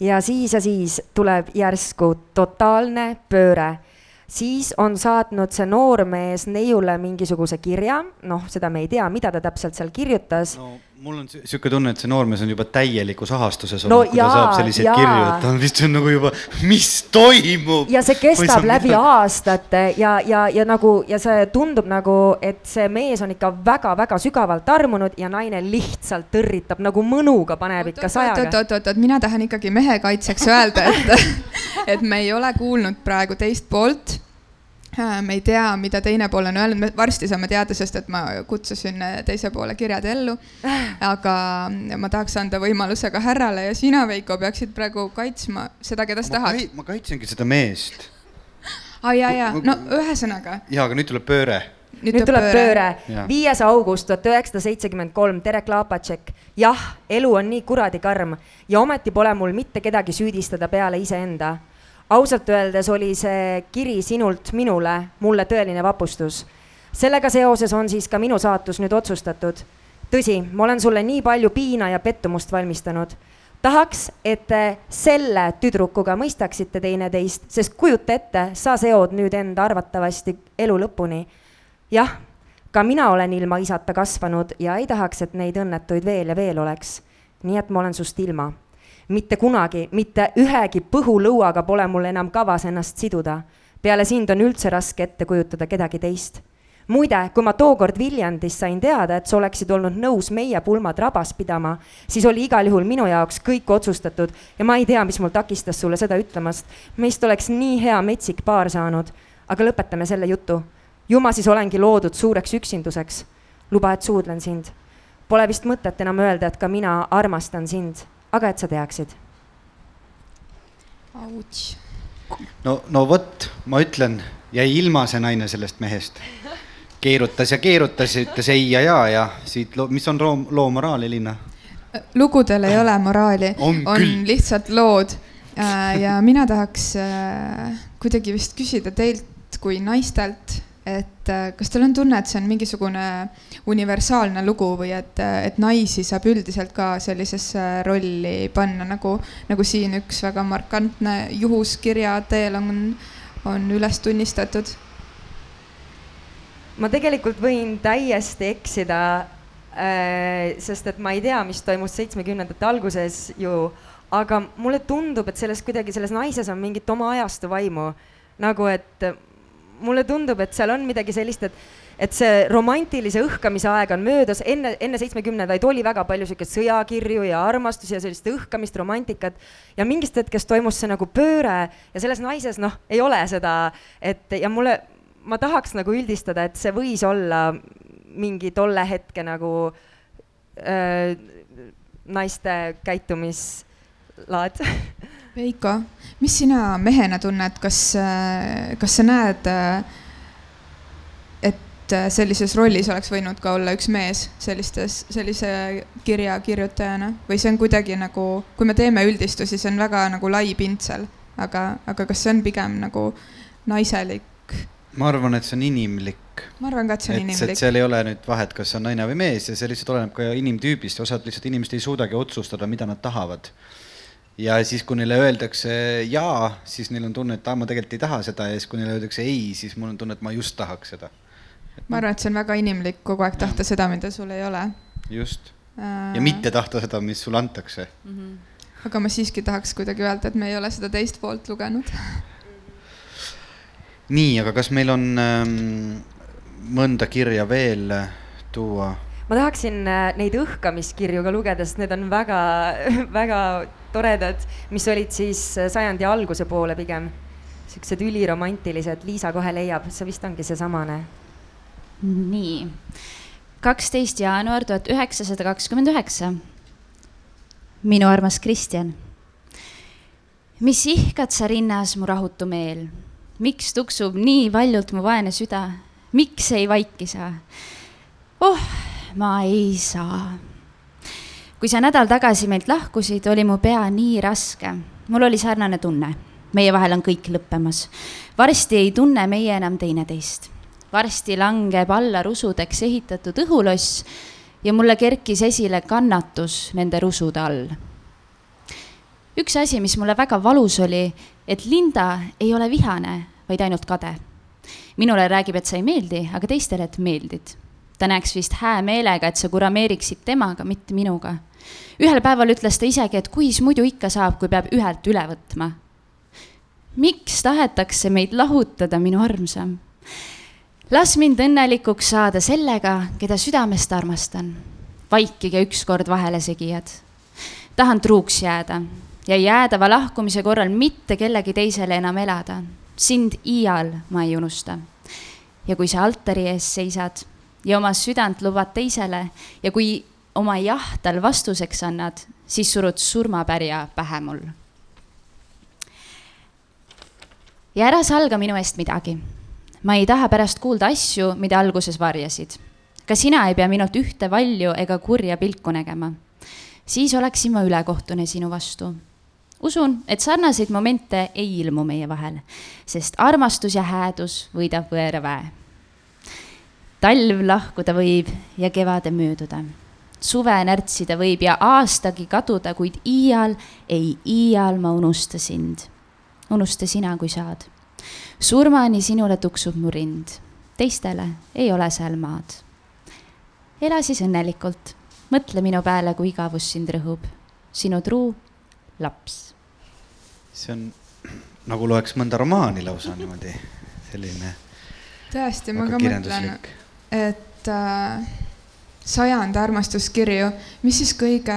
ja siis ja siis tuleb järsku totaalne pööre. siis on saatnud see noormees neiule mingisuguse kirja, noh, seda me ei tea, mida ta täpselt seal kirjutas no mul on niisugune tunne, et see noormees on juba täielikus ahastuses olnud no,, kui jaa, ta saab selliseid jaa. kirju, et ta on vist on nagu juba, mis toimub. ja see kestab läbi mida... aastate ja, ja, ja nagu ja see tundub nagu, et see mees on ikka väga-väga sügavalt armunud ja naine lihtsalt tõrritab nagu mõnuga, paneb ikka sajaga. oot-oot-oot, mina tahan ikkagi mehe kaitseks öelda, et, [LAUGHS] et me ei ole kuulnud praegu teist poolt me ei tea, mida teine pool on öelnud, me varsti saame teada, sest et ma kutsusin äh, teise poole kirjad ellu. aga ma tahaks anda võimaluse ka härrale ja sina, Veiko, peaksid praegu kaitsma seda, keda sa tahad. ma kaitsengi seda meest. aa ja, ja no ühesõnaga. ja, aga nüüd tuleb pööre nüüd, nüüd tuleb pööre, pööre.. viies august tuhat üheksasada seitsekümmend kolm, Tere Klapatšek. jah, elu on nii kuradi karm ja ometi pole mul mitte kedagi süüdistada peale iseenda ausalt öeldes oli see kiri sinult minule, mulle tõeline vapustus. sellega seoses on siis ka minu saatus nüüd otsustatud. tõsi, ma olen sulle nii palju piina ja pettumust valmistanud. tahaks, et te selle tüdrukuga mõistaksite teineteist, sest kujuta ette, sa seod nüüd end arvatavasti elu lõpuni. jah, ka mina olen ilma isata kasvanud ja ei tahaks, et neid õnnetuid veel ja veel oleks. nii et ma olen sust ilma mitte kunagi, mitte ühegi põhulõuaga pole mul enam kavas ennast siduda. peale sind on üldse raske ette kujutada kedagi teist. muide, kui ma tookord Viljandis sain teada, et sa oleksid olnud nõus meie pulmad rabas pidama, siis oli igal juhul minu jaoks kõik otsustatud ja ma ei tea, mis mul takistas sulle seda ütlemast. meist oleks nii hea metsik paar saanud, aga lõpetame selle jutu. ju ma siis olengi loodud suureks üksinduseks. luba, et suudlen sind. Pole vist mõtet enam öelda, et ka mina armastan sind aga et sa teaksid. no, no vot, ma ütlen, jäi ilma see naine sellest mehest. keerutas ja keerutas ja ütles ei ja ja ja siit mis on loo, loo moraal, Elina? lugudel ei ole moraali, on, on lihtsalt lood. Äh, ja mina tahaks äh, kuidagi vist küsida teilt kui naistelt et äh, kas teil on tunne, et see on mingisugune universaalne lugu või et, äh, et naisi saab üldiselt ka sellisesse rolli panna, nagu, nagu siin üks väga markantne juhus kirja teel on, on üles tunnistatud? ma tegelikult võin täiesti eksida sest et ma ei tea, mis toimus seitsmekümnendate alguses ju, aga mulle tundub, et selles kuidagi, selles naises on mingit oma ajastu vaimu. nagu et mulle tundub, et seal on midagi sellist, et et see romantilise õhkamise aeg on möödas, enne, enne seitsmekümnendaid oli väga palju siukest sõjakirju ja armastusi ja sellist õhkamist, romantikat. ja mingist hetkest toimus see nagu pööre ja selles naises noh, ei ole seda, et ja mulle, ma tahaks nagu üldistada, et see võis olla mingi tolle hetke nagu äh, naiste käitumislaad [LAUGHS] Veiko, mis sina mehena tunned, kas, kas sa näed, et sellises rollis oleks võinud ka olla üks mees sellistes, sellise kirja kirjutajana või see on kuidagi nagu, kui me teeme üldistusi, see on väga nagu lai pintsel, aga, aga kas see on pigem nagu naiselik? ma arvan, et see on inimlik. ma arvan ka, et see on et, inimlik. seal ei ole nüüd vahet, kas on naine või mees ja see lihtsalt oleneb ka inimtüübist, osad lihtsalt inimesed ei suudagi otsustada, mida nad tahavad. Ja siis, kui neile öeldakse jaa, siis neil on tunne, et aa, ma tegelikult ei taha seda ja siis, kui neile öeldakse ei, siis mul on tunne, et ma just tahaks seda. ma arvan, et see on väga inimlik kogu aeg tahta ja. seda, mida sul ei ole. just äh.... ja mitte tahta seda, mis sulle antakse mm. -hmm. aga ma siiski tahaks kuidagi öelda, et me ei ole seda teist poolt lugenud nii, aga kas meil on ähm, mõnda kirja veel tuua? Ma tahaksin äh, neid õhkamiskirju ka lugeda, sest need on väga, [LAUGHS] väga toredad, mis olid siis äh, sajandi alguse poole pigem. siuksed üliromantilised, Liisa kohe leiab, see vist ongi seesamane. nii, kaksteist jaanuar tuhat üheksasada kakskümmend üheksa. minu armas Kristjan. mis ihkad sa rinnas, mu rahutu meel miks tuksub nii valjult mu vaene süda, miks ei vaiki sa? oh, ma ei saa. kui sa nädal tagasi meilt lahkusid, oli mu pea nii raske. mul oli sarnane tunne. meie vahel on kõik lõppemas. varsti ei tunne meie enam teineteist. varsti langeb alla rusudeks ehitatud õhuloss ja mulle kerkis esile kannatus nende rusude all üks asi, mis mulle väga valus oli, et Linda ei ole vihane, vaid ainult kade. minule räägib, et sa ei meeldi, aga teistele, et meeldid. Ta näeks vist hää meelega, et sa kurameeriksid temaga, mitte minuga. ühel päeval ütles ta isegi, et kuis muidu ikka saab, kui peab ühelt üle võtma. miks tahetakse meid lahutada, minu armsam? las mind õnnelikuks saada sellega, keda südamest armastan. vaikige ükskord vahelesigijad. tahan truuks jääda ja jäädava lahkumise korral mitte kellegi teisele enam elada. sind iial ma ei unusta. ja kui sa altari ees seisad ja oma südant lubad teisele ja kui oma jah tal vastuseks annad, siis surud surmapärja pähe mul. ja ära salga minu eest midagi. ma ei taha pärast kuulda asju, mida alguses varjasid. ka sina ei pea minult ühte valju ega kurja pilku nägema. siis oleksin ma ülekohtune sinu vastu usun, et sarnaseid momente ei ilmu meie vahel, sest armastus ja häädus võidab võõra väe. Talv lahkuda võib ja kevade mööduda. suve närtsida võib ja aastagi kaduda, kuid iial, ei iial ma unusta sind. unusta sina, kui saad. surmani sinule tuksub mu rind, teistele ei ole seal maad. ela siis õnnelikult, mõtle minu peale, kui igavus sind rõhub. sinu truu laps see on nagu loeks mõnda romaani lausa niimoodi, selline. tõesti, ma ka mõtlen, et äh, sajand armastuskirju, mis siis kõige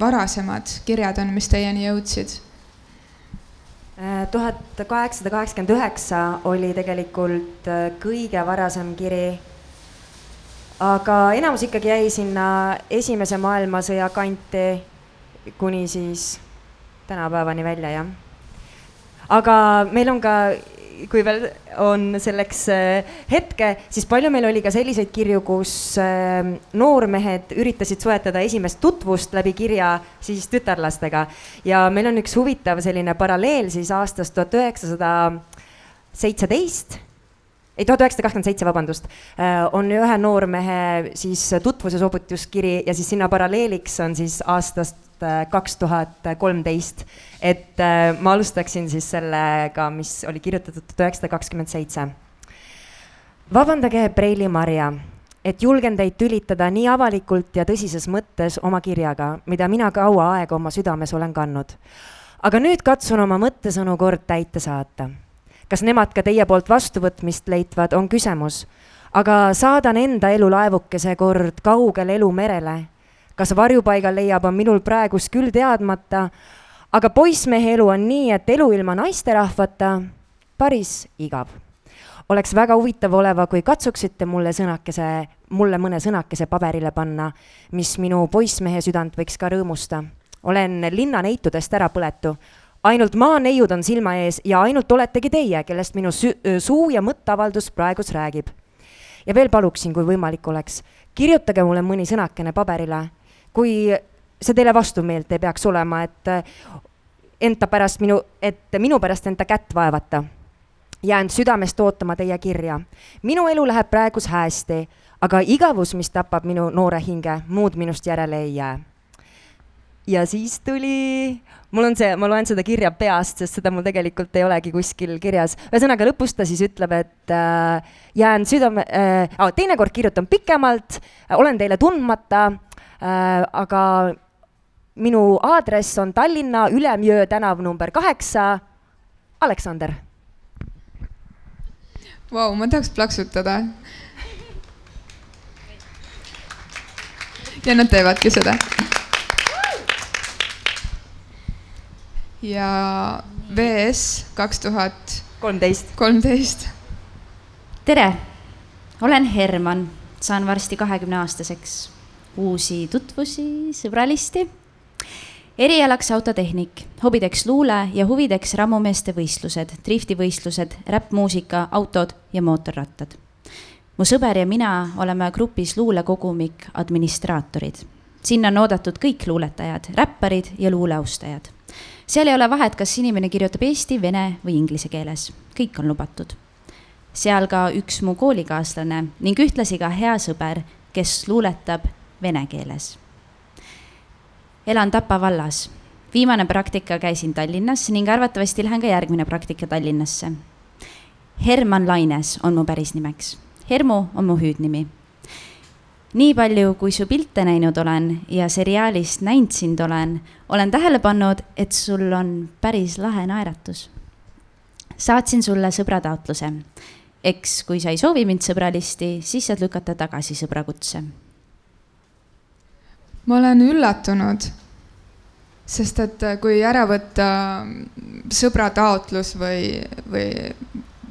varasemad kirjad on, mis teieni jõudsid? Äh, tuhat kaheksasada kaheksakümmend üheksa oli tegelikult äh, kõige varasem kiri. aga enamus ikkagi jäi sinna Esimese maailmasõja kanti kuni siis tänapäevani välja, jah. aga meil on ka, kui veel on selleks äh, hetke, siis palju meil oli ka selliseid kirju, kus äh, noormehed üritasid soetada esimest tutvust läbi kirja siis tütarlastega. Ja meil on üks huvitav selline paralleel siis aastast tuhat üheksasada seitseteist ei, tuhat üheksasada kakskümmend seitse, vabandust, äh, on ühe noormehe siis tutvuse soovituskiri ja siis sinna paralleeliks on siis aastast Äh, kaks tuhat kolmteist. et äh, ma alustaksin siis sellega, mis oli kirjutatud tuhat üheksasada kakskümmend seitse. vabandage, Preili Marja, et julgen teid tülitada nii avalikult ja tõsises mõttes oma kirjaga, mida mina kaua aega oma südames olen kandnud. aga nüüd katsun oma mõttesõnu kord täite saata. Kas nemad ka teie poolt vastuvõtmist leitvad, on küsimus. aga saadan enda elulaevukese kord kaugele elumerele. kas varjupaiga leiab, on minul praegust küll teadmata, aga poissmehe elu on nii, et elu ilma naisterahvata päris igav oleks väga huvitav oleva, kui katsuksite mulle sõnakese, mulle mõne sõnakese paberile panna, mis minu poissmehe südant võiks ka rõõmusta. olen linnaneitudest ära põletu. Ainult maaneiud on silma ees ja ainult oletegi teie, kellest minu suu ja mõtteavaldus praegus räägib. ja veel paluksin, kui võimalik oleks, kirjutage mulle mõni sõnakene paberile, kui see teile vastumeelt ei peaks olema, et enda pärast minu, et minu pärast enda kätt vaevata jään südamest ootama teie kirja. minu elu läheb praegus hästi, aga igavus, mis tapab minu noore hinge, muud minust järele ei jää. ja siis tuli, mul on see, ma loen seda kirja peast, sest seda mul tegelikult ei olegi kuskil kirjas. ühesõnaga lõpus ta siis ütleb, et äh, jään südame äh,, teinekord kirjutan pikemalt äh,, olen teile tundmata äh,, aga minu aadress on Tallinna Ülemjõe tänav number kaheksa. Aleksander Vau, ma tahaks plaksutada. ja nad teevadki seda. Ja VS kaks tuhat kolmteist. kolmteist. tere, olen Herman, saan varsti kahekümne aastaseks. uusi tutvusi, sõbralisti erialaks autotehnik, hobideks luule ja huvideks rammumeeste võistlused, driftivõistlused, räppmuusika, autod ja mootorrattad. mu sõber ja mina oleme grupis luulekogumik administraatorid. sinna on oodatud kõik luuletajad, räpparid ja luuleaustajad. Seal ei ole vahet, kas inimene kirjutab eesti, vene või inglise keeles, kõik on lubatud. seal ka üks mu koolikaaslane ning ühtlasi ka hea sõber, kes luuletab vene keeles elan Tapa vallas. viimane praktika käisin Tallinnas ning arvatavasti lähen ka järgmine praktika Tallinnasse. Herman Laines on mu päris nimeks. Hermu on mu hüüdnimi. Nii palju, kui su pilte näinud olen ja seriaalist näinud sind olen, olen tähele pannud, et sul on päris lahe naeratus. saatsin sulle sõbrataotluse. eks kui sa ei soovi mind sõbralisti, siis saad lükata tagasi sõbrakutse ma olen üllatunud, sest et äh, kui ära võtta mm, sõbra taotlus või, või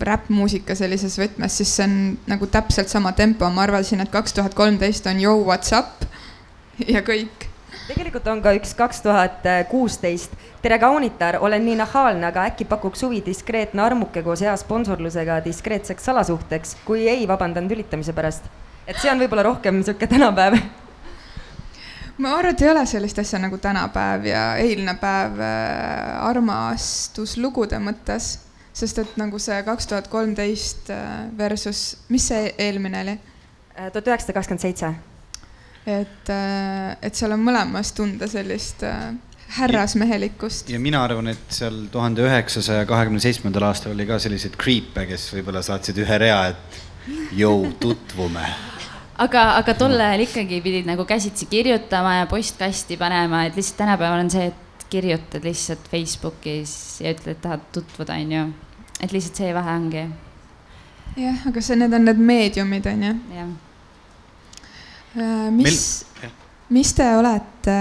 räppmuusika sellises võtmes, siis see on nagu täpselt sama tempo, ma arvasin, et kaks tuhat kolmteist on Yo what's up ja kõik. tegelikult on ka üks kaks tuhat kuusteist. tere, kaunitar, olen nii nahaalne, aga äkki pakuks huvi diskreetne armuke koos hea sponsorlusega diskreetseks salasuhteks, kui ei, vabandan tülitamise pärast. et see on võib-olla rohkem niisugune tänapäev ma arvan, et ei ole sellist asja nagu tänapäev ja eilne päev äh, armastuslugude mõttes, sest et nagu see kaks tuhat kolmteist äh, versus, mis see eelmine oli? Äh, tuhat üheksasada kakskümmend seitse. et, et seal on mõlemas tunda sellist härrasmehelikkust. ja mina arvan, et seal tuhande üheksasaja kahekümne seitsmendal aastal oli ka selliseid creep'e, kes võib-olla saatsid ühe rea, et jõu, tutvume aga, aga tol ajal ikkagi pidid nagu käsitsi kirjutama ja postkasti panema, et lihtsalt tänapäeval on see, et kirjutad lihtsalt Facebookis ja ütled, et tahad tutvuda, onju. et lihtsalt see vahe ongi. jah, aga see, need on need meediumid, onju. jah. Äh, mis, mis te olete,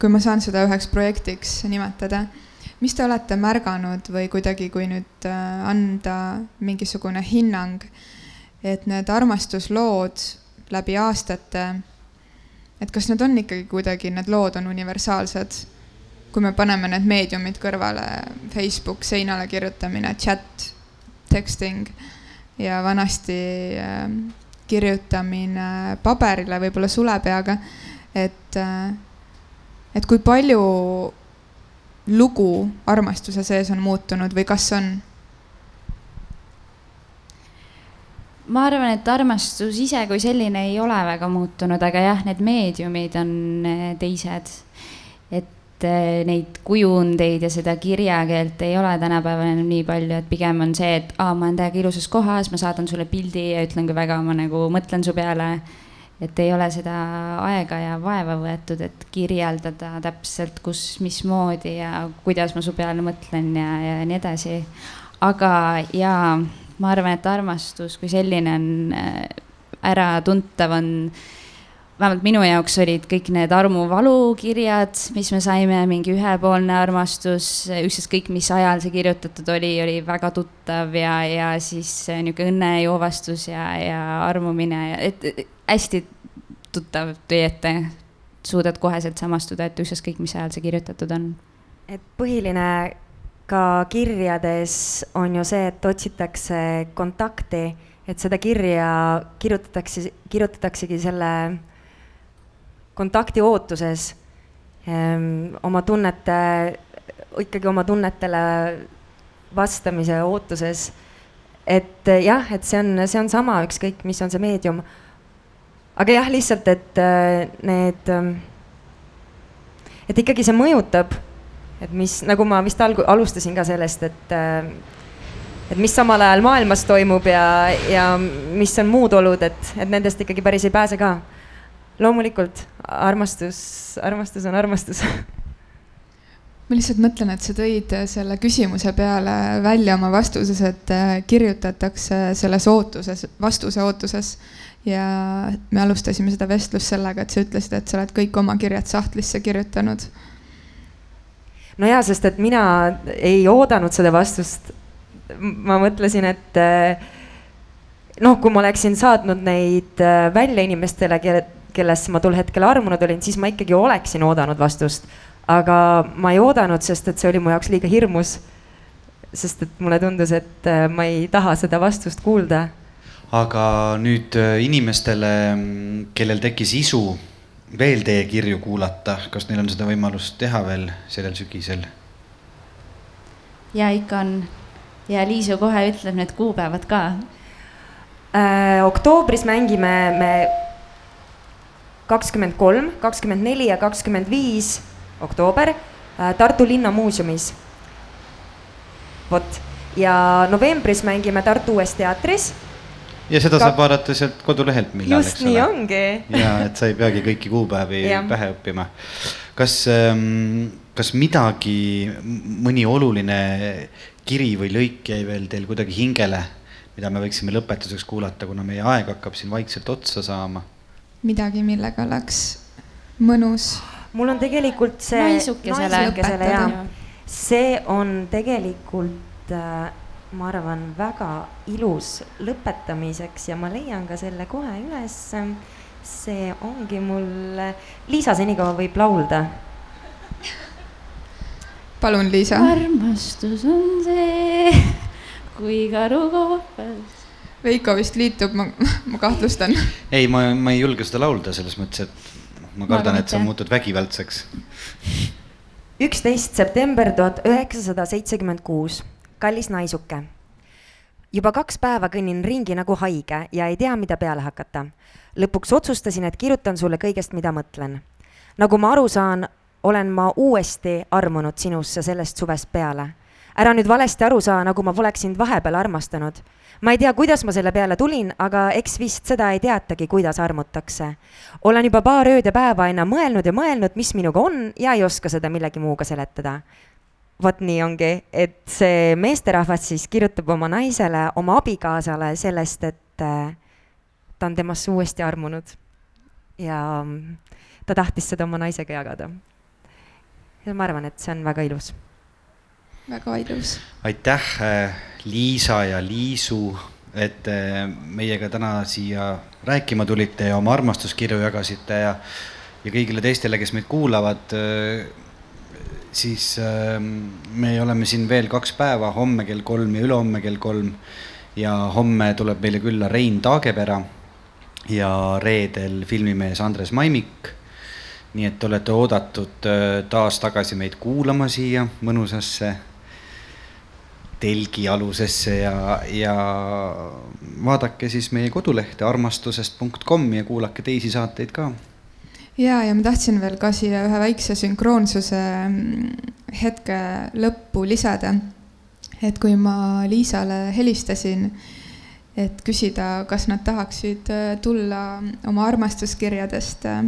kui ma saan seda üheks projektiks nimetada, mis te olete märganud või kuidagi, kui nüüd äh, anda mingisugune hinnang et need armastuslood läbi aastate, et kas need on ikkagi kuidagi, need lood on universaalsed? Kui me paneme need meediumid kõrvale, Facebook seinale kirjutamine, chat, texting ja vanasti äh, kirjutamine paberile, võib-olla sulepeaga, et äh,, et kui palju lugu armastuse sees on muutunud või kas on ma arvan, et armastus ise kui selline ei ole väga muutunud, aga jah, need meediumid on eh, teised. et et eh, neid kujundeid ja seda kirjakeelt ei ole tänapäeval enam nii palju, et pigem on see, et aa, ma olen täiega ilusas kohas, ma saadan sulle pildi ja ütlen, kui väga ma nagu mõtlen su peale. et ei ole seda aega ja vaeva võetud, et kirjeldada täpselt, kus, mismoodi ja kuidas ma su peale mõtlen ja, ja nii edasi. aga jaa, ma arvan, et armastus kui selline on eh, äratuntav, on vähemalt minu jaoks olid kõik need armuvalu kirjad, mis me saime, mingi ühepoolne armastus, ükskõik mis ajal see kirjutatud oli, oli väga tuttav ja, ja siis niisugune õnnejoovastus ja, ja armumine, et hästi tuttav tuli ette. suudad koheselt samastuda, et ükskõik mis ajal see kirjutatud on. et põhiline ka kirjades on ju see, et otsitakse kontakti, et seda kirja kirjutatakse, kirjutataksegi selle kontakti ootuses, ehm, oma tunnete, ikkagi oma tunnetele vastamise ootuses. et jah, et see on, see on sama, ükskõik mis on see meedium. aga jah, lihtsalt, et äh, need, ähm, et ikkagi see mõjutab, et mis, nagu ma vist algu-, alustasin ka sellest, et äh, et mis samal ajal maailmas toimub ja, ja mis on muud olud, et, et nendest ikkagi päris ei pääse ka loomulikult armastus, armastus on armastus ma lihtsalt mõtlen, et sa tõid selle küsimuse peale välja oma vastuses, et äh, kirjutatakse selles ootuses, vastuse ootuses. ja me alustasime seda vestlust sellega, et sa ütlesid, et sa oled kõik oma kirjad sahtlisse kirjutanud. no jaa, sest et mina ei oodanud seda vastust. ma mõtlesin, et äh, noh, kui ma oleksin saatnud neid äh, välja inimestele, kelle kellesse ma tol hetkel armunud olin, siis ma ikkagi oleksin oodanud vastust. aga ma ei oodanud, sest et see oli mu jaoks liiga hirmus. sest et mulle tundus, et äh, ma ei taha seda vastust kuulda. aga nüüd äh, inimestele, mm, kellel tekkis isu veel teie kirju kuulata, kas neil on seda võimalust teha veel sellel sügisel? ja ikka on ja Liisu kohe ütleb need kuupäevad ka äh,. oktoobris mängime me kakskümmend kolm, kakskümmend neli ja kakskümmend viis oktoober äh, Tartu Linnamuuseumis. vot, ja novembris mängime Tartu Uues Teatris. ja seda Ka... saab vaadata sealt kodulehelt millal, eks ole. just nii ongi. ja, et sa ei peagi kõiki kuupäevi [LAUGHS] pähe õppima. kas ähm,, kas midagi, mõni oluline kiri või lõik jäi veel teil kuidagi hingele, mida me võiksime lõpetuseks kuulata, kuna meie aeg hakkab siin vaikselt otsa saama midagi, millega oleks mõnus. mul on tegelikult see. naisukesele, naisukesele jah, see on tegelikult äh, ma arvan, väga ilus lõpetamiseks ja ma leian ka selle kohe üles. see ongi mul, Liisa senikaua võib laulda. palun, Liisa. armastus on see, kui karu kohvas Veiko vist liitub, ma, ma kahtlustan. ei, ma, ma ei julge seda laulda selles mõttes, et ma kardan, et sa muutud vägivaldseks. üksteist september tuhat üheksasada seitsekümmend kuus, kallis naisuke. juba kaks päeva kõnnin ringi nagu haige ja ei tea, mida peale hakata. lõpuks otsustasin, et kirjutan sulle kõigest, mida mõtlen. nagu ma aru saan, olen ma uuesti armunud sinusse sellest suvest peale. ära nüüd valesti aru saa, nagu ma poleks sind vahepeal armastanud ma ei tea, kuidas ma selle peale tulin, aga eks vist seda ei teatagi, kuidas armutakse. olen juba paar ööd ja päeva aina mõelnud ja mõelnud, mis minuga on ja ei oska seda millegi muuga seletada. vot nii ongi, et see meesterahvas siis kirjutab oma naisele, oma abikaasale sellest, et äh, ta on temasse uuesti armunud. ja mm, ta tahtis seda oma naisega jagada. ja ma arvan, et see on väga ilus väga ilus. aitäh, äh, Liisa ja Liisu, et äh, meiega täna siia rääkima tulite ja oma armastuskirju jagasite ja, ja kõigile teistele, kes meid kuulavad, äh, siis me oleme siin veel kaks päeva, homme kell kolm ja ülehomme kell kolm. ja homme tuleb meile külla Rein Taagepera ja reedel filmimees Andres Maimik nii et olete oodatud taas tagasi meid kuulama siia mõnusasse telgi alusesse ja, ja vaadake siis meie kodulehte armastusest.com ja kuulake teisi saateid ka. ja, ja ma tahtsin veel ka siia ühe väikse sünkroonsuse mm, hetke lõppu lisada. et kui ma Liisale helistasin, et küsida, kas nad tahaksid äh, tulla oma armastuskirjadest äh,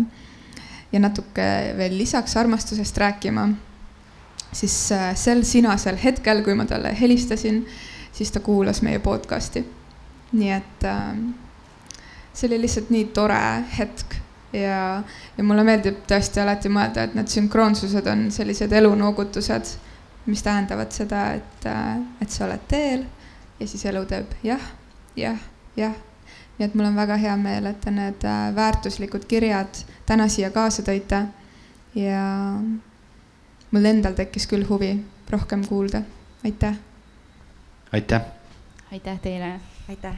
ja natuke veel lisaks armastusest rääkima, siis äh, sel sinasel hetkel, kui ma talle helistasin, siis ta kuulas meie podcast'i. nii et see oli lihtsalt nii tore hetk ja, ja mulle meeldib tõesti alati mõelda, et need sünkroonsused on sellised elunoogutused, mis tähendavad seda, et, et sa oled teel ja siis elu teeb jah, jah, jah. nii et mul on väga hea meel, et te need äh, väärtuslikud kirjad täna siia kaasa tõite ja mul endal tekkis küll huvi rohkem kuulda, aitäh. aitäh. aitäh teile. aitäh